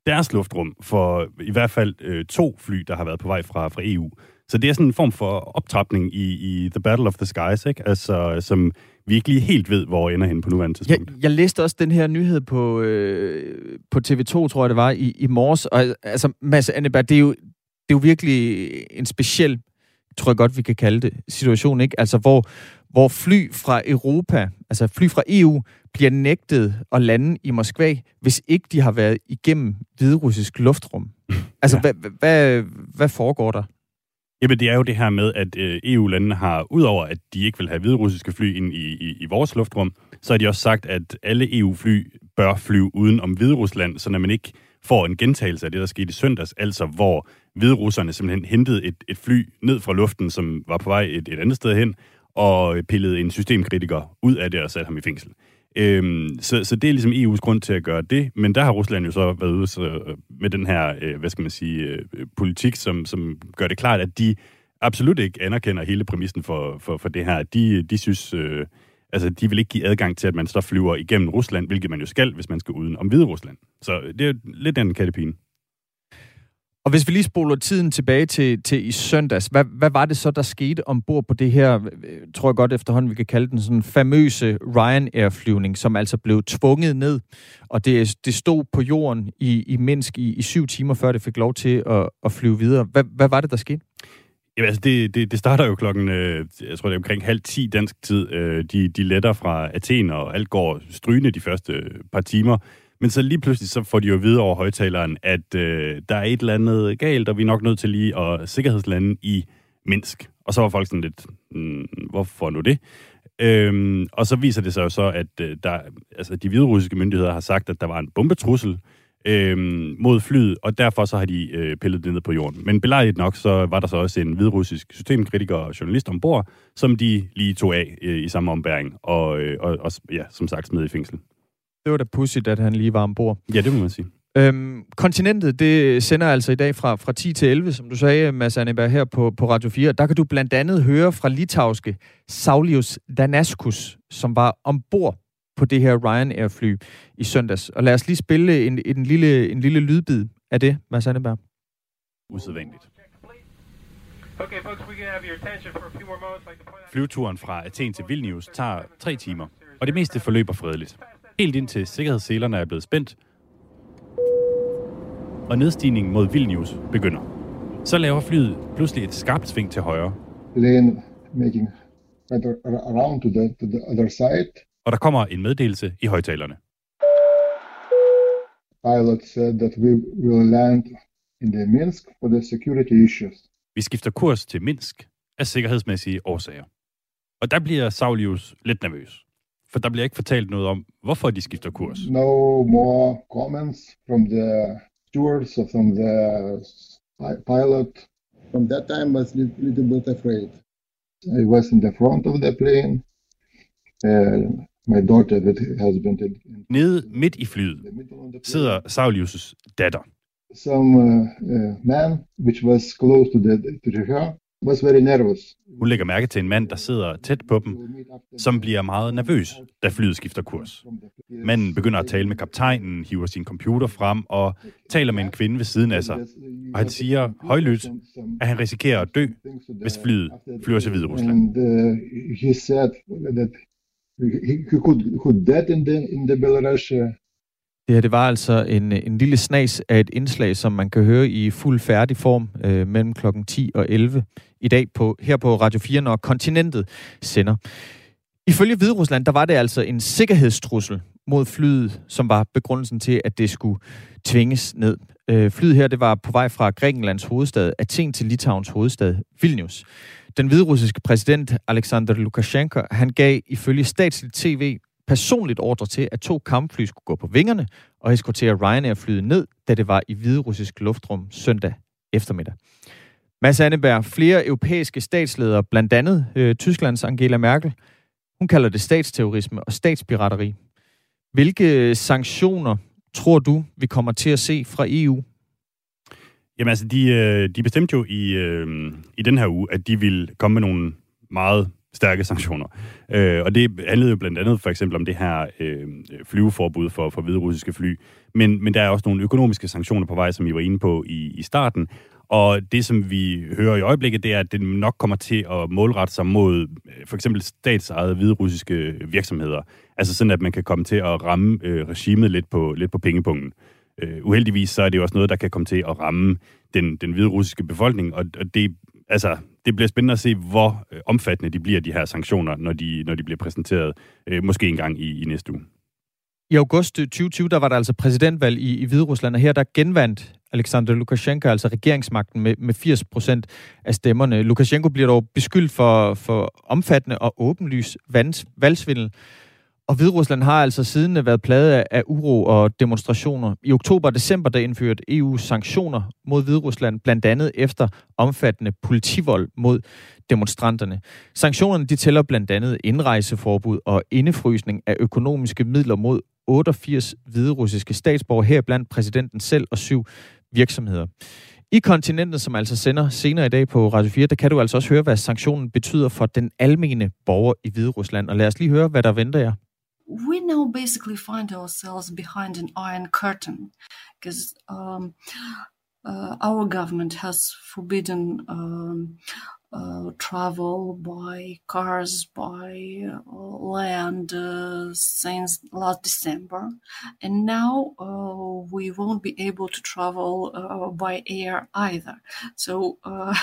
deres luftrum for i hvert fald øh, to fly, der har været på vej fra, fra EU. Så det er sådan en form for optrapning i, i The Battle of the Skies, ikke? Altså, som vi ikke lige helt ved, hvor ender hen på nuværende tidspunkt. Jeg, jeg læste også den her nyhed på, øh, på TV2, tror jeg det var, i, i morges. Og altså, Mads Anneberg, det er, jo, det er jo virkelig en speciel, tror jeg godt, vi kan kalde det, situation, ikke? Altså, hvor, hvor fly fra Europa, altså fly fra EU, bliver nægtet at lande i Moskva, hvis ikke de har været igennem hviderussisk luftrum. Altså, ja. hvad, hvad, hvad foregår der? Jamen, det er jo det her med, at øh, EU-landene har, udover at de ikke vil have hviderussiske fly ind i, i, i vores luftrum, så har de også sagt, at alle EU-fly bør flyve uden om Hviderusland, så når man ikke får en gentagelse af det, der skete i søndags, altså hvor hviderusserne simpelthen hentede et, et fly ned fra luften, som var på vej et, et andet sted hen, og pillede en systemkritiker ud af det og satte ham i fængsel. Øhm, så, så det er ligesom EU's grund til at gøre det, men der har Rusland jo så været ude så, øh, med den her, øh, hvad skal man sige, øh, politik, som, som gør det klart, at de absolut ikke anerkender hele præmissen for, for, for det her. De, de synes, øh, altså de vil ikke give adgang til, at man så flyver igennem Rusland, hvilket man jo skal, hvis man skal uden om Hvide Rusland. Så det er lidt den kattepine. Og hvis vi lige spoler tiden tilbage til, til i søndags, hvad, hvad var det så, der skete ombord på det her, øh, tror jeg godt efterhånden, vi kan kalde den sådan famøse Ryanair-flyvning, som altså blev tvunget ned, og det, det stod på jorden i, i Minsk i, i syv timer, før det fik lov til at, at flyve videre. Hvad, hvad var det, der skete? Jamen altså, det, det, det starter jo klokken, øh, jeg tror det er omkring halv ti dansk tid. Øh, de, de letter fra Athen, og alt går strygende de første øh, par timer. Men så lige pludselig så får de jo videre over højtaleren, at øh, der er et eller andet galt, og vi er nok nødt til lige at sikkerhedslande i Minsk. Og så var folk sådan lidt, mm, hvorfor nu det? Øhm, og så viser det sig jo så, at øh, der, altså, de hviderussiske myndigheder har sagt, at der var en bombetrussel øhm, mod flyet, og derfor så har de øh, pillet det ned på jorden. Men belejligt nok, så var der så også en hviderussisk systemkritiker og journalist ombord, som de lige tog af øh, i samme ombæring, og, øh, og, og ja, som sagt smed i fængsel. Det var da pudsigt, at han lige var ombord. Ja, det må man sige. Øhm, kontinentet, det sender altså i dag fra, fra 10 til 11, som du sagde, Mads Anneberg, her på, på Radio 4. Der kan du blandt andet høre fra litauiske Saulius Danaskus, som var ombord på det her Ryanair-fly i søndags. Og lad os lige spille en, en, lille, en lille lydbid af det, Mads Anneberg. Usædvanligt. Flyveturen fra Athen til Vilnius tager tre timer. og det meste forløber fredeligt. Helt indtil sikkerhedsselerne er blevet spændt, og nedstigningen mod Vilnius begynder. Så laver flyet pludselig et skarpt sving til højre. Plane making around to the, to the other side. Og der kommer en meddelelse i højtalerne. Pilot said that we will land in the Minsk for the security issues. Vi skifter kurs til Minsk af sikkerhedsmæssige årsager. Og der bliver Saulius lidt nervøs. For der bliver ikke fortalt noget om, hvorfor de skifter kurs. No more comments from the stewards or from the pilot. From that time I was a little bit afraid. I was in the front of the plane. Uh, my daughter that has been... Nede midt i flyet sidder Saulius' datter. Some uh, uh, man which was close to, the, to her. Hun lægger mærke til en mand, der sidder tæt på dem, som bliver meget nervøs, da flyet skifter kurs. Manden begynder at tale med kaptajnen, hiver sin computer frem og taler med en kvinde ved siden af sig. Og han siger højlydt, at han risikerer at dø, hvis flyet flyver til Hvide Rusland. And uh, he could, could dead in the, in the Belarus det her, det var altså en, en lille snas af et indslag, som man kan høre i fuld færdig form øh, mellem klokken 10 og 11 i dag på, her på Radio 4, når kontinentet sender. Ifølge Hviderusland, der var det altså en sikkerhedstrussel mod flyet, som var begrundelsen til, at det skulle tvinges ned. Øh, flyet her, det var på vej fra Grækenlands hovedstad Athen til Litauens hovedstad Vilnius. Den hviderussiske præsident Alexander Lukashenko, han gav ifølge statsligt tv personligt ordre til, at to kampfly skulle gå på vingerne og eskortere Ryanair-flyet ned, da det var i hviderussisk luftrum søndag eftermiddag. Mads Anneberg, flere europæiske statsledere, blandt andet øh, Tysklands Angela Merkel, hun kalder det statsterrorisme og statspirateri. Hvilke øh, sanktioner tror du, vi kommer til at se fra EU? Jamen altså, de, øh, de bestemte jo i, øh, i den her uge, at de vil komme med nogle meget stærke sanktioner. Øh, og det handlede jo blandt andet for eksempel om det her øh, flyveforbud for, for hvide russiske fly. Men, men der er også nogle økonomiske sanktioner på vej, som I var inde på i, i starten. Og det, som vi hører i øjeblikket, det er, at det nok kommer til at målrette sig mod øh, for eksempel statsejede hvide russiske virksomheder. Altså sådan, at man kan komme til at ramme øh, regimet lidt på, lidt på pengepunkten. Øh, uheldigvis så er det jo også noget, der kan komme til at ramme den, den hvide russiske befolkning, og, og det, altså, det bliver spændende at se, hvor øh, omfattende de bliver, de her sanktioner, når de, når de bliver præsenteret, øh, måske engang i, i næste uge. I august øh, 2020, der var der altså præsidentvalg i, i Hvide Rusland, og her der genvandt Alexander Lukashenko altså regeringsmagten med, med 80 procent af stemmerne. Lukashenko bliver dog beskyldt for, for omfattende og åbenlys valgsvindel. Og Hviderusland har altså siden været plaget af uro og demonstrationer. I oktober og december der indførte EU sanktioner mod Hviderusland, blandt andet efter omfattende politivold mod demonstranterne. Sanktionerne de tæller blandt andet indrejseforbud og indefrysning af økonomiske midler mod 88 hviderussiske statsborgere, heriblandt præsidenten selv og syv virksomheder. I kontinentet, som altså sender senere i dag på Radio 4, der kan du altså også høre, hvad sanktionen betyder for den almene borger i Hvide Rusland. Og lad os lige høre, hvad der venter jer. We now basically find ourselves behind an iron curtain because um, uh, our government has forbidden um, uh, travel by cars, by uh, land uh, since last December. And now uh, we won't be able to travel uh, by air either. So, um,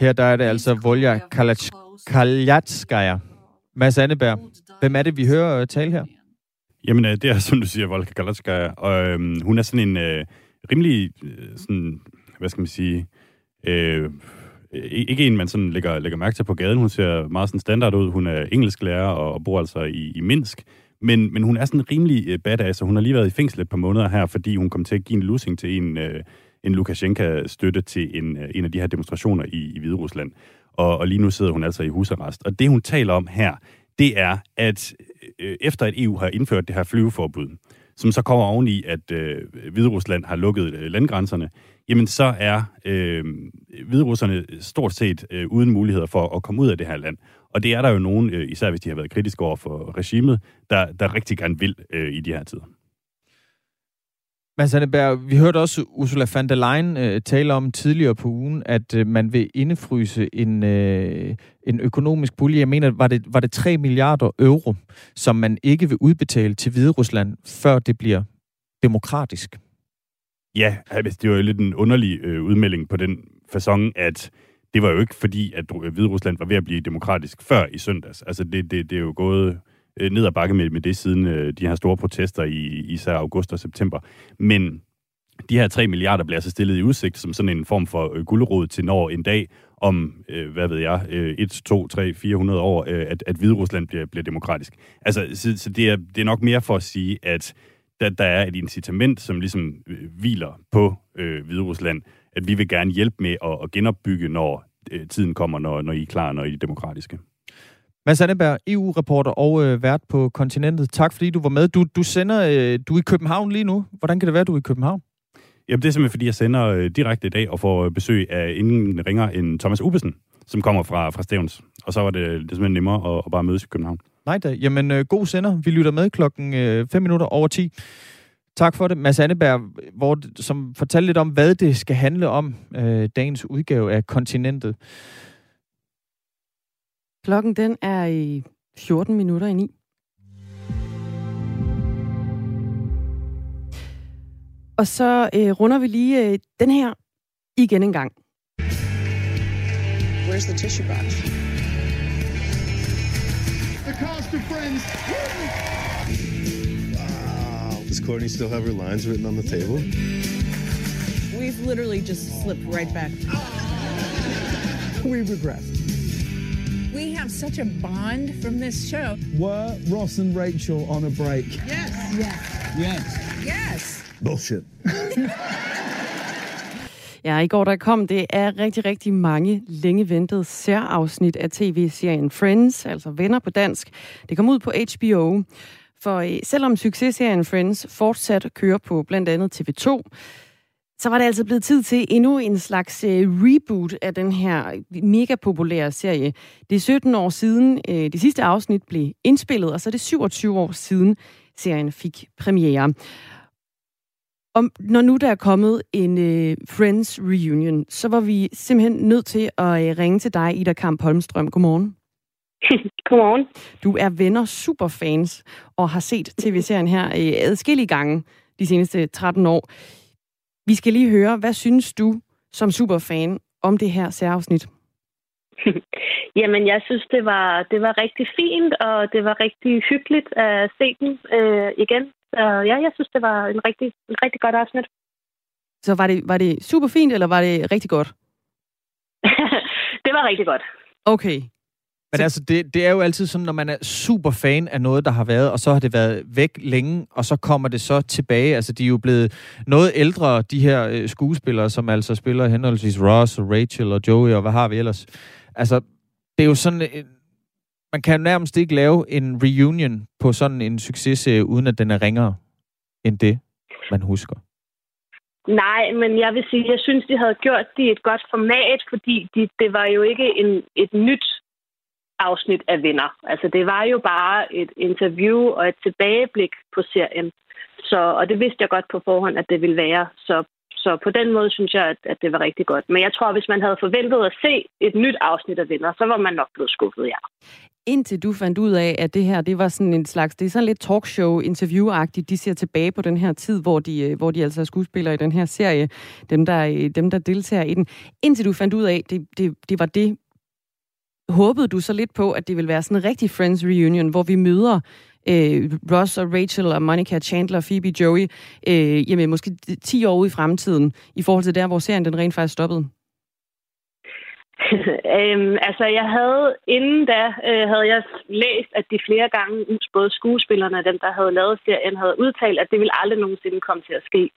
Her der er det altså Volja Kaljatskaya, Mads Anneberg, hvem er det, vi hører øh, tale her? Jamen, øh, det er, som du siger, Volka Galatskaya, og øhm, hun er sådan en øh, rimelig, øh, sådan, hvad skal man sige, øh, ikke en, man sådan lægger, lægger mærke til på gaden. Hun ser meget sådan standard ud. Hun er engelsklærer og, og bor altså i, i Minsk. Men, men hun er sådan rimelig øh, badass, og hun har lige været i fængsel et par måneder her, fordi hun kom til at give en losing til en, øh, en Lukashenka-støtte til en, øh, en af de her demonstrationer i, i Hvide Rusland og, og lige nu sidder hun altså i husarrest. Og det, hun taler om her, det er, at øh, efter at EU har indført det her flyveforbud, som så kommer oveni, at øh, Hviderusland har lukket øh, landgrænserne, jamen så er øh, hviderusserne stort set øh, uden muligheder for at komme ud af det her land. Og det er der jo nogen, øh, især hvis de har været kritiske over for regimet, der, der rigtig gerne vil øh, i de her tider. Mads Anneberg, vi hørte også Ursula von der Leyen øh, tale om tidligere på ugen, at øh, man vil indefryse en, øh, en økonomisk pulje. Jeg mener, var det, var det 3 milliarder euro, som man ikke vil udbetale til Hvide Rusland, før det bliver demokratisk? Ja, altså, det var jo lidt en underlig øh, udmelding på den façon, at det var jo ikke fordi, at Hvide Rusland var ved at blive demokratisk før i søndags. Altså, det, det, det er jo gået øh, ned ad bakke med, med det siden øh, de her store protester i især august og september. Men de her 3 milliarder bliver så stillet i udsigt som sådan en form for øh, guldråd til når en dag om, øh, hvad ved jeg, øh, 1, 2, 3, 400 år, øh, at, at Hvide Rusland bliver, bliver demokratisk. Altså, så, så det, er, det er nok mere for at sige, at der, der er et incitament, som ligesom øh, hviler på øh, Hvide Rusland, at vi vil gerne hjælpe med at, at genopbygge, når øh, tiden kommer, når, når I er klar, når I er demokratiske. Mads Anneberg, EU-reporter og øh, vært på kontinentet. Tak fordi du var med. Du, du sender, øh, du er i København lige nu. Hvordan kan det være, du er i København? Jamen, det er simpelthen, fordi jeg sender øh, direkte i dag og får besøg af ingen ringer end Thomas Ubesen, som kommer fra, fra Stævns. Og så var det, det er simpelthen nemmere at, at bare mødes i København. Nej da. Jamen, øh, god sender. Vi lytter med klokken 5 øh, minutter over 10. Tak for det. Mads Anneberg, hvor, som fortalte lidt om, hvad det skal handle om, øh, dagens udgave af Kontinentet. Klokken den er i 14 minutter i 9. Og så øh, runder vi lige øh, den her igen en gang. Where's the tissue box? The cast of Friends. Wow. Does Courtney still have her lines written on the table? We've literally just slipped right back. We regress. We have such a bond from this show. Were Ross and Rachel on a break? Yes. Yes. Yes. Yes. Bullshit. Ja, i går der kom det er rigtig, rigtig mange længe ventede særafsnit af tv-serien Friends, altså Venner på dansk. Det kom ud på HBO. For øh, selvom successerien Friends fortsat kører på blandt andet TV2, så var det altså blevet tid til endnu en slags øh, reboot af den her mega populære serie. Det er 17 år siden øh, det sidste afsnit blev indspillet, og så er det 27 år siden serien fik premiere. Og når nu der er kommet en øh, Friends reunion, så var vi simpelthen nødt til at øh, ringe til dig, Ida Kamp Holmstrøm. Godmorgen. Godmorgen. Du er venner superfans og har set tv-serien her øh, adskillige gange de seneste 13 år. Vi skal lige høre, hvad synes du som superfan om det her særafsnit? Jamen, jeg synes, det var, det var rigtig fint, og det var rigtig hyggeligt at se den øh, igen. Så ja, jeg synes, det var en rigtig, en rigtig godt afsnit. Så var det, var det super fint, eller var det rigtig godt? det var rigtig godt. Okay. Men altså, det, det er jo altid sådan, når man er super fan af noget, der har været, og så har det været væk længe, og så kommer det så tilbage. Altså, de er jo blevet noget ældre, de her øh, skuespillere, som altså spiller henholdsvis Ross og Rachel og Joey, og hvad har vi ellers? Altså, det er jo sådan... Øh, man kan nærmest ikke lave en reunion på sådan en successerie, uden at den er ringere end det, man husker. Nej, men jeg vil sige, jeg synes, de havde gjort det i et godt format, fordi de, det var jo ikke en, et nyt afsnit af Venner. Altså, det var jo bare et interview og et tilbageblik på serien. Så, og det vidste jeg godt på forhånd, at det ville være. Så, så på den måde synes jeg, at, at det var rigtig godt. Men jeg tror, at hvis man havde forventet at se et nyt afsnit af Venner, så var man nok blevet skuffet, ja. Indtil du fandt ud af, at det her, det var sådan en slags, det er sådan lidt talkshow interviewagtigt. De ser tilbage på den her tid, hvor de, øh, hvor de altså er skuespillere i den her serie, dem der, øh, dem der deltager i den. Indtil du fandt ud af, det, det, det var det, håbede du så lidt på, at det ville være sådan en rigtig Friends reunion, hvor vi møder øh, Ross og Rachel og Monica Chandler og Phoebe Joey, øh, jamen måske 10 år ude i fremtiden, i forhold til der, hvor serien den rent faktisk stoppede? øhm, altså, jeg havde, inden da, øh, havde jeg læst, at de flere gange, både skuespillerne og dem, der havde lavet serien, havde udtalt, at det ville aldrig nogensinde komme til at ske.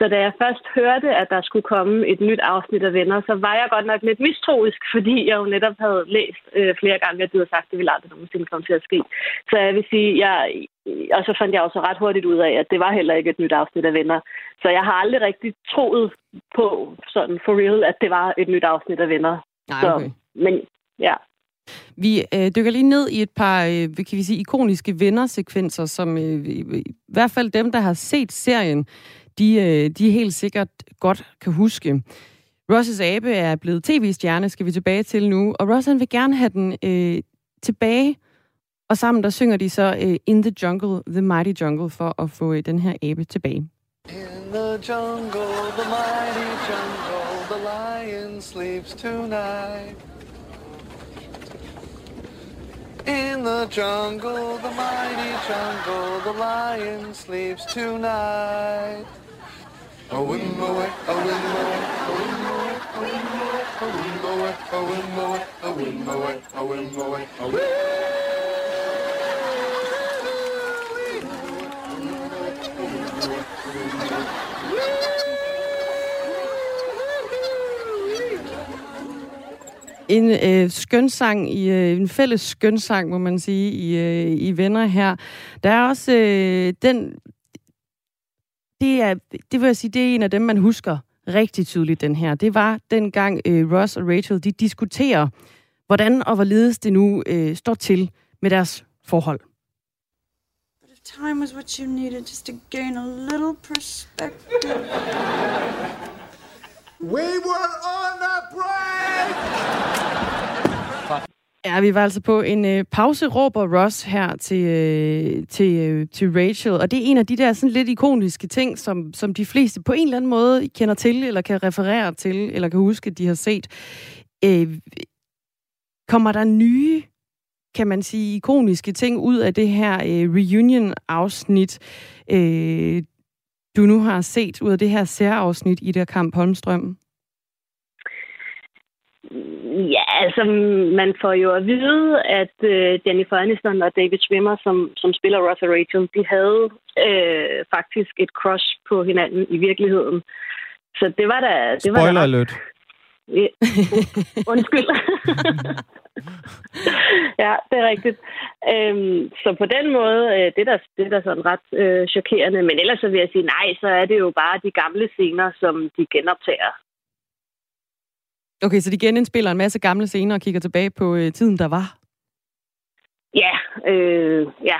Så da jeg først hørte, at der skulle komme et nyt afsnit af Venner, så var jeg godt nok lidt mistroisk, fordi jeg jo netop havde læst øh, flere gange, at de havde sagt, at det ville aldrig nogensinde komme til at ske. Så jeg vil sige, jeg, og så fandt jeg også ret hurtigt ud af, at det var heller ikke et nyt afsnit af Venner. Så jeg har aldrig rigtig troet på, sådan for real, at det var et nyt afsnit af Venner. Nej, okay. Så, men ja. Vi øh, dykker lige ned i et par, øh, kan vi sige, ikoniske vennersekvenser, som øh, i, i hvert fald dem, der har set serien, de, øh, de helt sikkert godt kan huske. Ross' abe er blevet tv-stjerne, skal vi tilbage til nu, og Ross han vil gerne have den øh, tilbage, og sammen der synger de så øh, In the Jungle, The Mighty Jungle, for at få øh, den her abe tilbage. In the jungle, the mighty jungle, the lion sleeps tonight. In the jungle, the mighty jungle, the lion sleeps tonight. A whim away, a whim away, a whim away, a whim away, a whim away, a whim away, a whim En øh, skønsang, i, øh, en fælles skønsang, må man sige, i, øh, i Venner her. Der er også øh, den... Det, er, det vil jeg sige, det er en af dem, man husker rigtig tydeligt, den her. Det var dengang øh, Ross og Rachel, de diskuterer, hvordan og hvorledes det nu øh, står til med deres forhold. Time was what you needed just to gain a little perspective. We were on a break! Ja, vi var altså på en øh, pause, råber Ross her til, øh, til, øh, til Rachel. Og det er en af de der sådan lidt ikoniske ting, som, som de fleste på en eller anden måde kender til, eller kan referere til, eller kan huske, at de har set. Øh, kommer der nye, kan man sige, ikoniske ting ud af det her øh, reunion-afsnit, øh, du nu har set ud af det her særafsnit i der Kamp Holmstrøm? Ja, altså man får jo at vide, at øh, Jennifer Aniston og David Schwimmer, som, som spiller Ross og Rachel, de havde øh, faktisk et crush på hinanden i virkeligheden. Så det var da... Det Spoiler var da, alert. Ja, undskyld. ja, det er rigtigt. Øhm, så på den måde, øh, det, er der, det er der sådan ret øh, chokerende. Men ellers så vil jeg sige, nej, så er det jo bare de gamle scener, som de genoptager. Okay, så de genindspiller en masse gamle scener og kigger tilbage på øh, tiden, der var? Ja, øh, ja,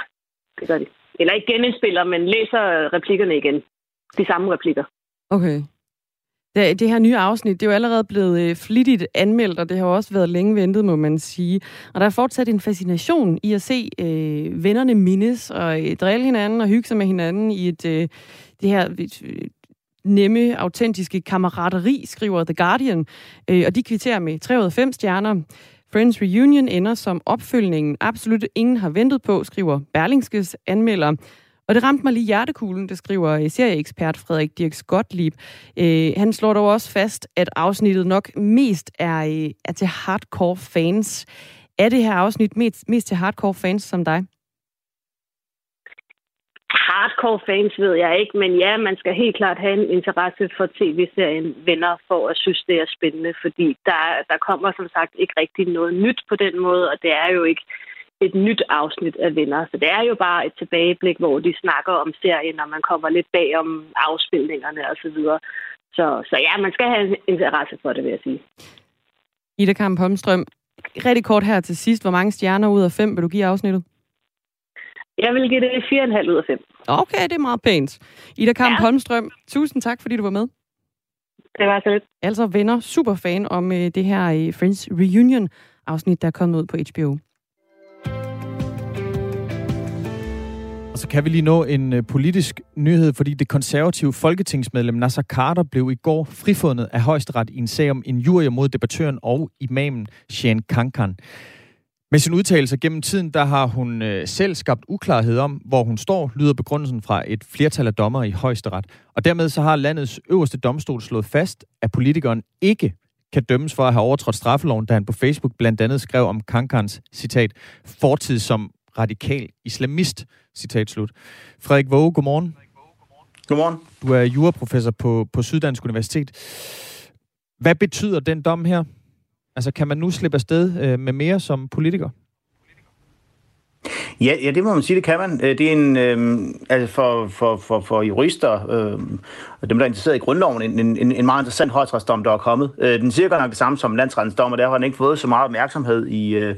det gør de. Eller ikke genindspiller, men læser replikkerne igen. De samme replikker. Okay. Det, det her nye afsnit, det er jo allerede blevet øh, flittigt anmeldt, og det har også været længe ventet, må man sige. Og der er fortsat en fascination i at se øh, vennerne mindes og øh, drille hinanden og hygge sig med hinanden i et øh, det her nemme, autentiske kammerateri, skriver The Guardian. Øh, og de kvitterer med 3 ud af 5 stjerner. Friends Reunion ender som opfølgningen. Absolut ingen har ventet på, skriver Berlingskes anmelder. Og det ramte mig lige hjertekuglen, det skriver øh, serieekspert Frederik Dirk Gottlieb. Øh, han slår dog også fast, at afsnittet nok mest er, øh, er til hardcore fans. Er det her afsnit mest, mest til hardcore fans som dig? Hardcore fans ved jeg ikke, men ja, man skal helt klart have en interesse for tv-serien Venner for at synes, det er spændende, fordi der, der kommer som sagt ikke rigtig noget nyt på den måde, og det er jo ikke et nyt afsnit af Venner. Så det er jo bare et tilbageblik, hvor de snakker om serien, når man kommer lidt bag om afspilningerne osv. Så, så, så ja, man skal have en interesse for det, vil jeg sige. Ida Kamp Holmstrøm, rigtig kort her til sidst. Hvor mange stjerner ud af fem vil du give afsnittet? Jeg vil give det 4,5 ud af 5. Okay, det er meget pænt. Ida Kamp ja. Holmstrøm, tusind tak, fordi du var med. Det var så lidt. Altså venner, super fan om uh, det her uh, Friends Reunion-afsnit, der er kommet ud på HBO. Og så kan vi lige nå en uh, politisk nyhed, fordi det konservative folketingsmedlem Nasser Carter blev i går frifundet af højesteret i en sag om injurier mod debattøren og imamen Shane Kankan. Med sin udtalelse gennem tiden, der har hun øh, selv skabt uklarhed om, hvor hun står, lyder begrundelsen fra et flertal af dommer i højesteret. Og dermed så har landets øverste domstol slået fast, at politikeren ikke kan dømmes for at have overtrådt straffeloven, da han på Facebook blandt andet skrev om Kankans, citat, fortid som radikal islamist, citat slut. Frederik Våge, godmorgen. Godmorgen. Du er juraprofessor på, på Syddansk Universitet. Hvad betyder den dom her? Altså, kan man nu slippe afsted øh, med mere som politiker? Ja, ja, det må man sige, det kan man. Øh, det er en, øh, altså for, for, for, for jurister øh, og dem, der er interesseret i grundloven, en, en, en meget interessant højtrætsdom, der er kommet. Øh, den siger godt nok det samme som landsrettens dom, og derfor har den ikke fået så meget opmærksomhed i, øh,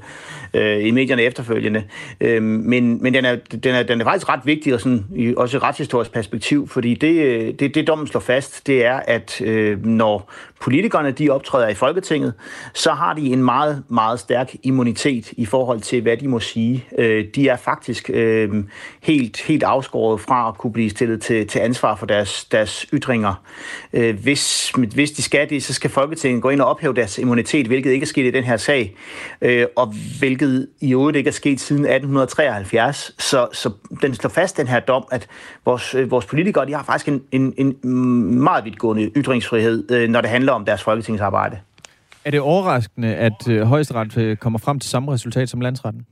øh, i medierne efterfølgende. Øh, men men den, er, den, er, den er faktisk ret vigtig, og sådan, i, også i retshistorisk perspektiv, fordi det, øh, det, det dommen slår fast, det er, at øh, når politikerne de optræder i Folketinget, så har de en meget, meget stærk immunitet i forhold til, hvad de må sige. Øh, de er faktisk øh, helt, helt afskåret fra at kunne blive stillet til, til ansvar for deres, deres ytringer. Øh, hvis, hvis de skal det, så skal Folketinget gå ind og ophæve deres immunitet, hvilket ikke er sket i den her sag, øh, og hvilket i øvrigt ikke er sket siden 1873. Så, så den slår fast, den her dom, at vores, øh, vores politikere de har faktisk en, en, en meget vidtgående ytringsfrihed, når det handler om deres folketingsarbejde. Er det overraskende, at højesteret kommer frem til samme resultat som landsretten?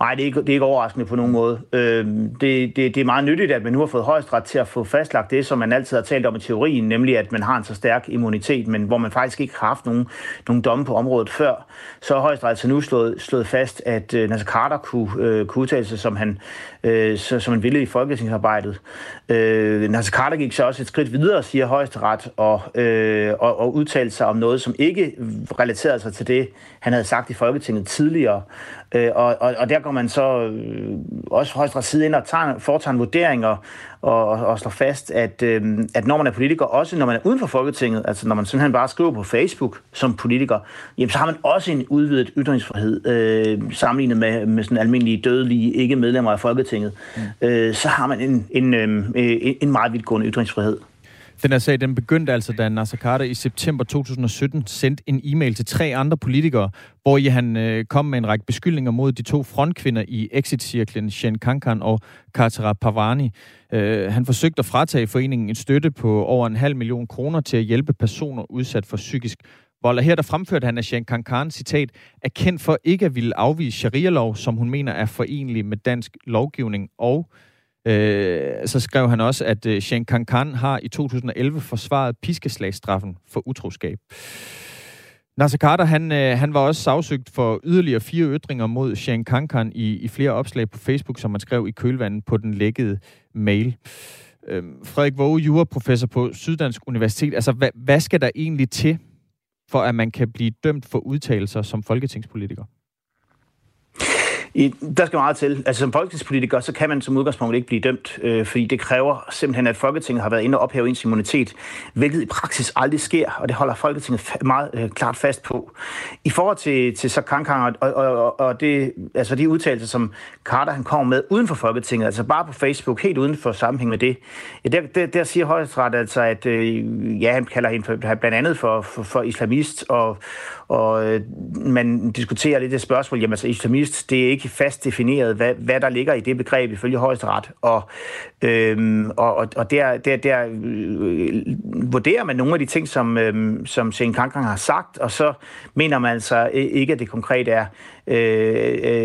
Nej, det er ikke, det er ikke overraskende på nogen måde. Øh, det, det, det er meget nyttigt, at man nu har fået højesteret til at få fastlagt det, som man altid har talt om i teorien, nemlig at man har en så stærk immunitet, men hvor man faktisk ikke har haft nogen, nogen domme på området før. Så har højesteret altså nu slået, slået fast, at øh, Nasser Carter kunne, øh, kunne udtale sig, som han, øh, så, som han ville i folketingsarbejdet. Øh, Nasser Carter gik så også et skridt videre, siger højesteret, og, øh, og, og udtalte sig om noget, som ikke relaterede sig til det, han havde sagt i Folketinget tidligere. Øh, og, og, og der går man så øh, også højst side ind og tager, foretager en vurdering og, og, og slår fast, at, øh, at når man er politiker, også når man er uden for Folketinget, altså når man simpelthen bare skriver på Facebook som politiker, jamen, så har man også en udvidet ytringsfrihed, øh, sammenlignet med, med sådan almindelige dødelige ikke medlemmer af Folketinget. Mm. Øh, så har man en, en, øh, en meget vidtgående ytringsfrihed. Den her sag, den begyndte altså, da Nasser Carter i september 2017 sendte en e-mail til tre andre politikere, hvor i han øh, kom med en række beskyldninger mod de to frontkvinder i Exit-cirklen, Shen Kankan og Katara Pavani. Øh, han forsøgte at fratage foreningen en støtte på over en halv million kroner til at hjælpe personer udsat for psykisk vold. Og her der fremførte han, at Shen Kankan, citat, er kendt for ikke at ville afvise sharia-lov, som hun mener er forenlig med dansk lovgivning og Øh, Øh, så skrev han også, at øh, Shen Kankan har i 2011 forsvaret piskeslagstraffen for utroskab. Nasser Carter, han, øh, han var også sagsøgt for yderligere fire ytringer mod Shen Kankan i, i flere opslag på Facebook, som man skrev i kølvandet på den lækkede mail. Øh, Frederik Våge, juraprofessor på Syddansk Universitet. Altså, hvad, hvad skal der egentlig til, for at man kan blive dømt for udtalelser som folketingspolitiker? I, der skal meget til. Altså som folketingspolitiker, så kan man som udgangspunkt ikke blive dømt, øh, fordi det kræver simpelthen, at Folketinget har været inde og ophæve ens immunitet, hvilket i praksis aldrig sker, og det holder Folketinget meget øh, klart fast på. I forhold til, til så Kankang og, og, og, og det, altså de udtalelser, som Carter han kommer med uden for Folketinget, altså bare på Facebook, helt uden for sammenhæng med det, ja, der, der, der siger højesteret altså, at øh, ja, han kalder hende for, blandt andet for, for, for islamist, og, og øh, man diskuterer lidt det spørgsmål, jamen altså islamist, det er ikke fast defineret, hvad, hvad der ligger i det begreb ifølge højesteret. Og, øhm, og, og der, der, der øh, vurderer man nogle af de ting, som, øh, som Shane Kankang har sagt, og så mener man altså øh, ikke, at det konkret er, øh,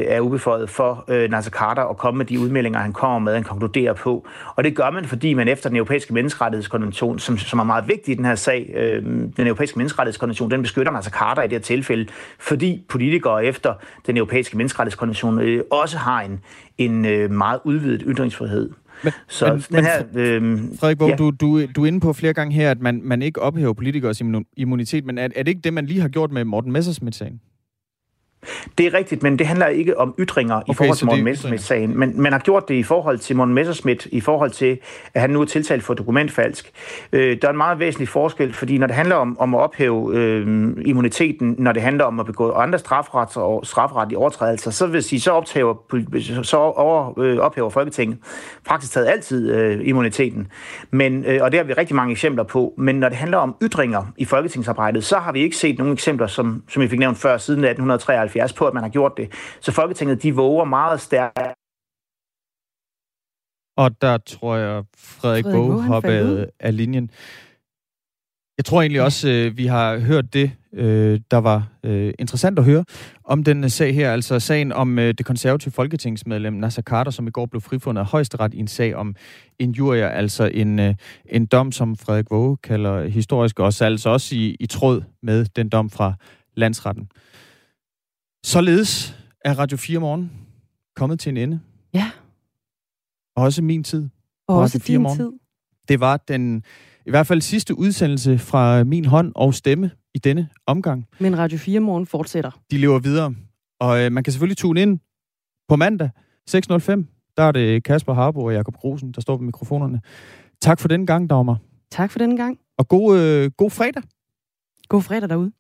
er ubeføjet for øh, Nasser Carter at komme med de udmeldinger, han kommer med, han konkluderer på. Og det gør man, fordi man efter den europæiske menneskerettighedskonvention, som, som er meget vigtig i den her sag, øh, den europæiske menneskerettighedskonvention, den beskytter Nasser Carter i det her tilfælde, fordi politikere efter den europæiske menneskerettighedskonvention øh, også har en, en øh, meget udvidet ytringsfrihed. Men, så men, den her, øh, Frederik Borg, ja. du, du, du er inde på flere gange her, at man, man ikke ophæver politikers immunitet, men er, er det ikke det, man lige har gjort med Morten Messersmith-sagen? Det er rigtigt, men det handler ikke om ytringer okay, i forhold til Morten Messerschmidt-sagen. Men man har gjort det i forhold til Morten Messerschmidt, i forhold til, at han nu er tiltalt for dokumentfalsk. Øh, der er en meget væsentlig forskel, fordi når det handler om, om at ophæve øh, immuniteten, når det handler om at begå andre strafret og strafretlige overtrædelser, så vil sige, så, optager, så over, øh, ophæver Folketinget faktisk taget altid øh, immuniteten. Men, øh, og det har vi rigtig mange eksempler på. Men når det handler om ytringer i folketingsarbejdet, så har vi ikke set nogen eksempler, som, som vi fik nævnt før, siden 1873 73 på, at man har gjort det. Så Folketinget, de våger meget stærkt. Og der tror jeg, Frederik, Frederik Boge hoppede af linjen. Jeg tror egentlig også, øh, vi har hørt det, øh, der var øh, interessant at høre om den sag her, altså sagen om øh, det konservative folketingsmedlem Nasser Carter, som i går blev frifundet af højesteret i en sag om injurier, altså en, øh, en dom, som Frederik Våge kalder historisk, også altså også i, i tråd med den dom fra landsretten. Således er Radio 4 morgen kommet til en ende. Ja. Og også min tid. Og også Radio 4 din Morgen. tid. Det var den i hvert fald sidste udsendelse fra min hånd og stemme i denne omgang. Men Radio 4 morgen fortsætter. De lever videre. Og øh, man kan selvfølgelig tune ind på mandag 6.05. Der er det Kasper Harbo og Jakob Grosen, der står på mikrofonerne. Tak for den gang, Dagmar. Tak for den gang. Og god, øh, god fredag. God fredag derude.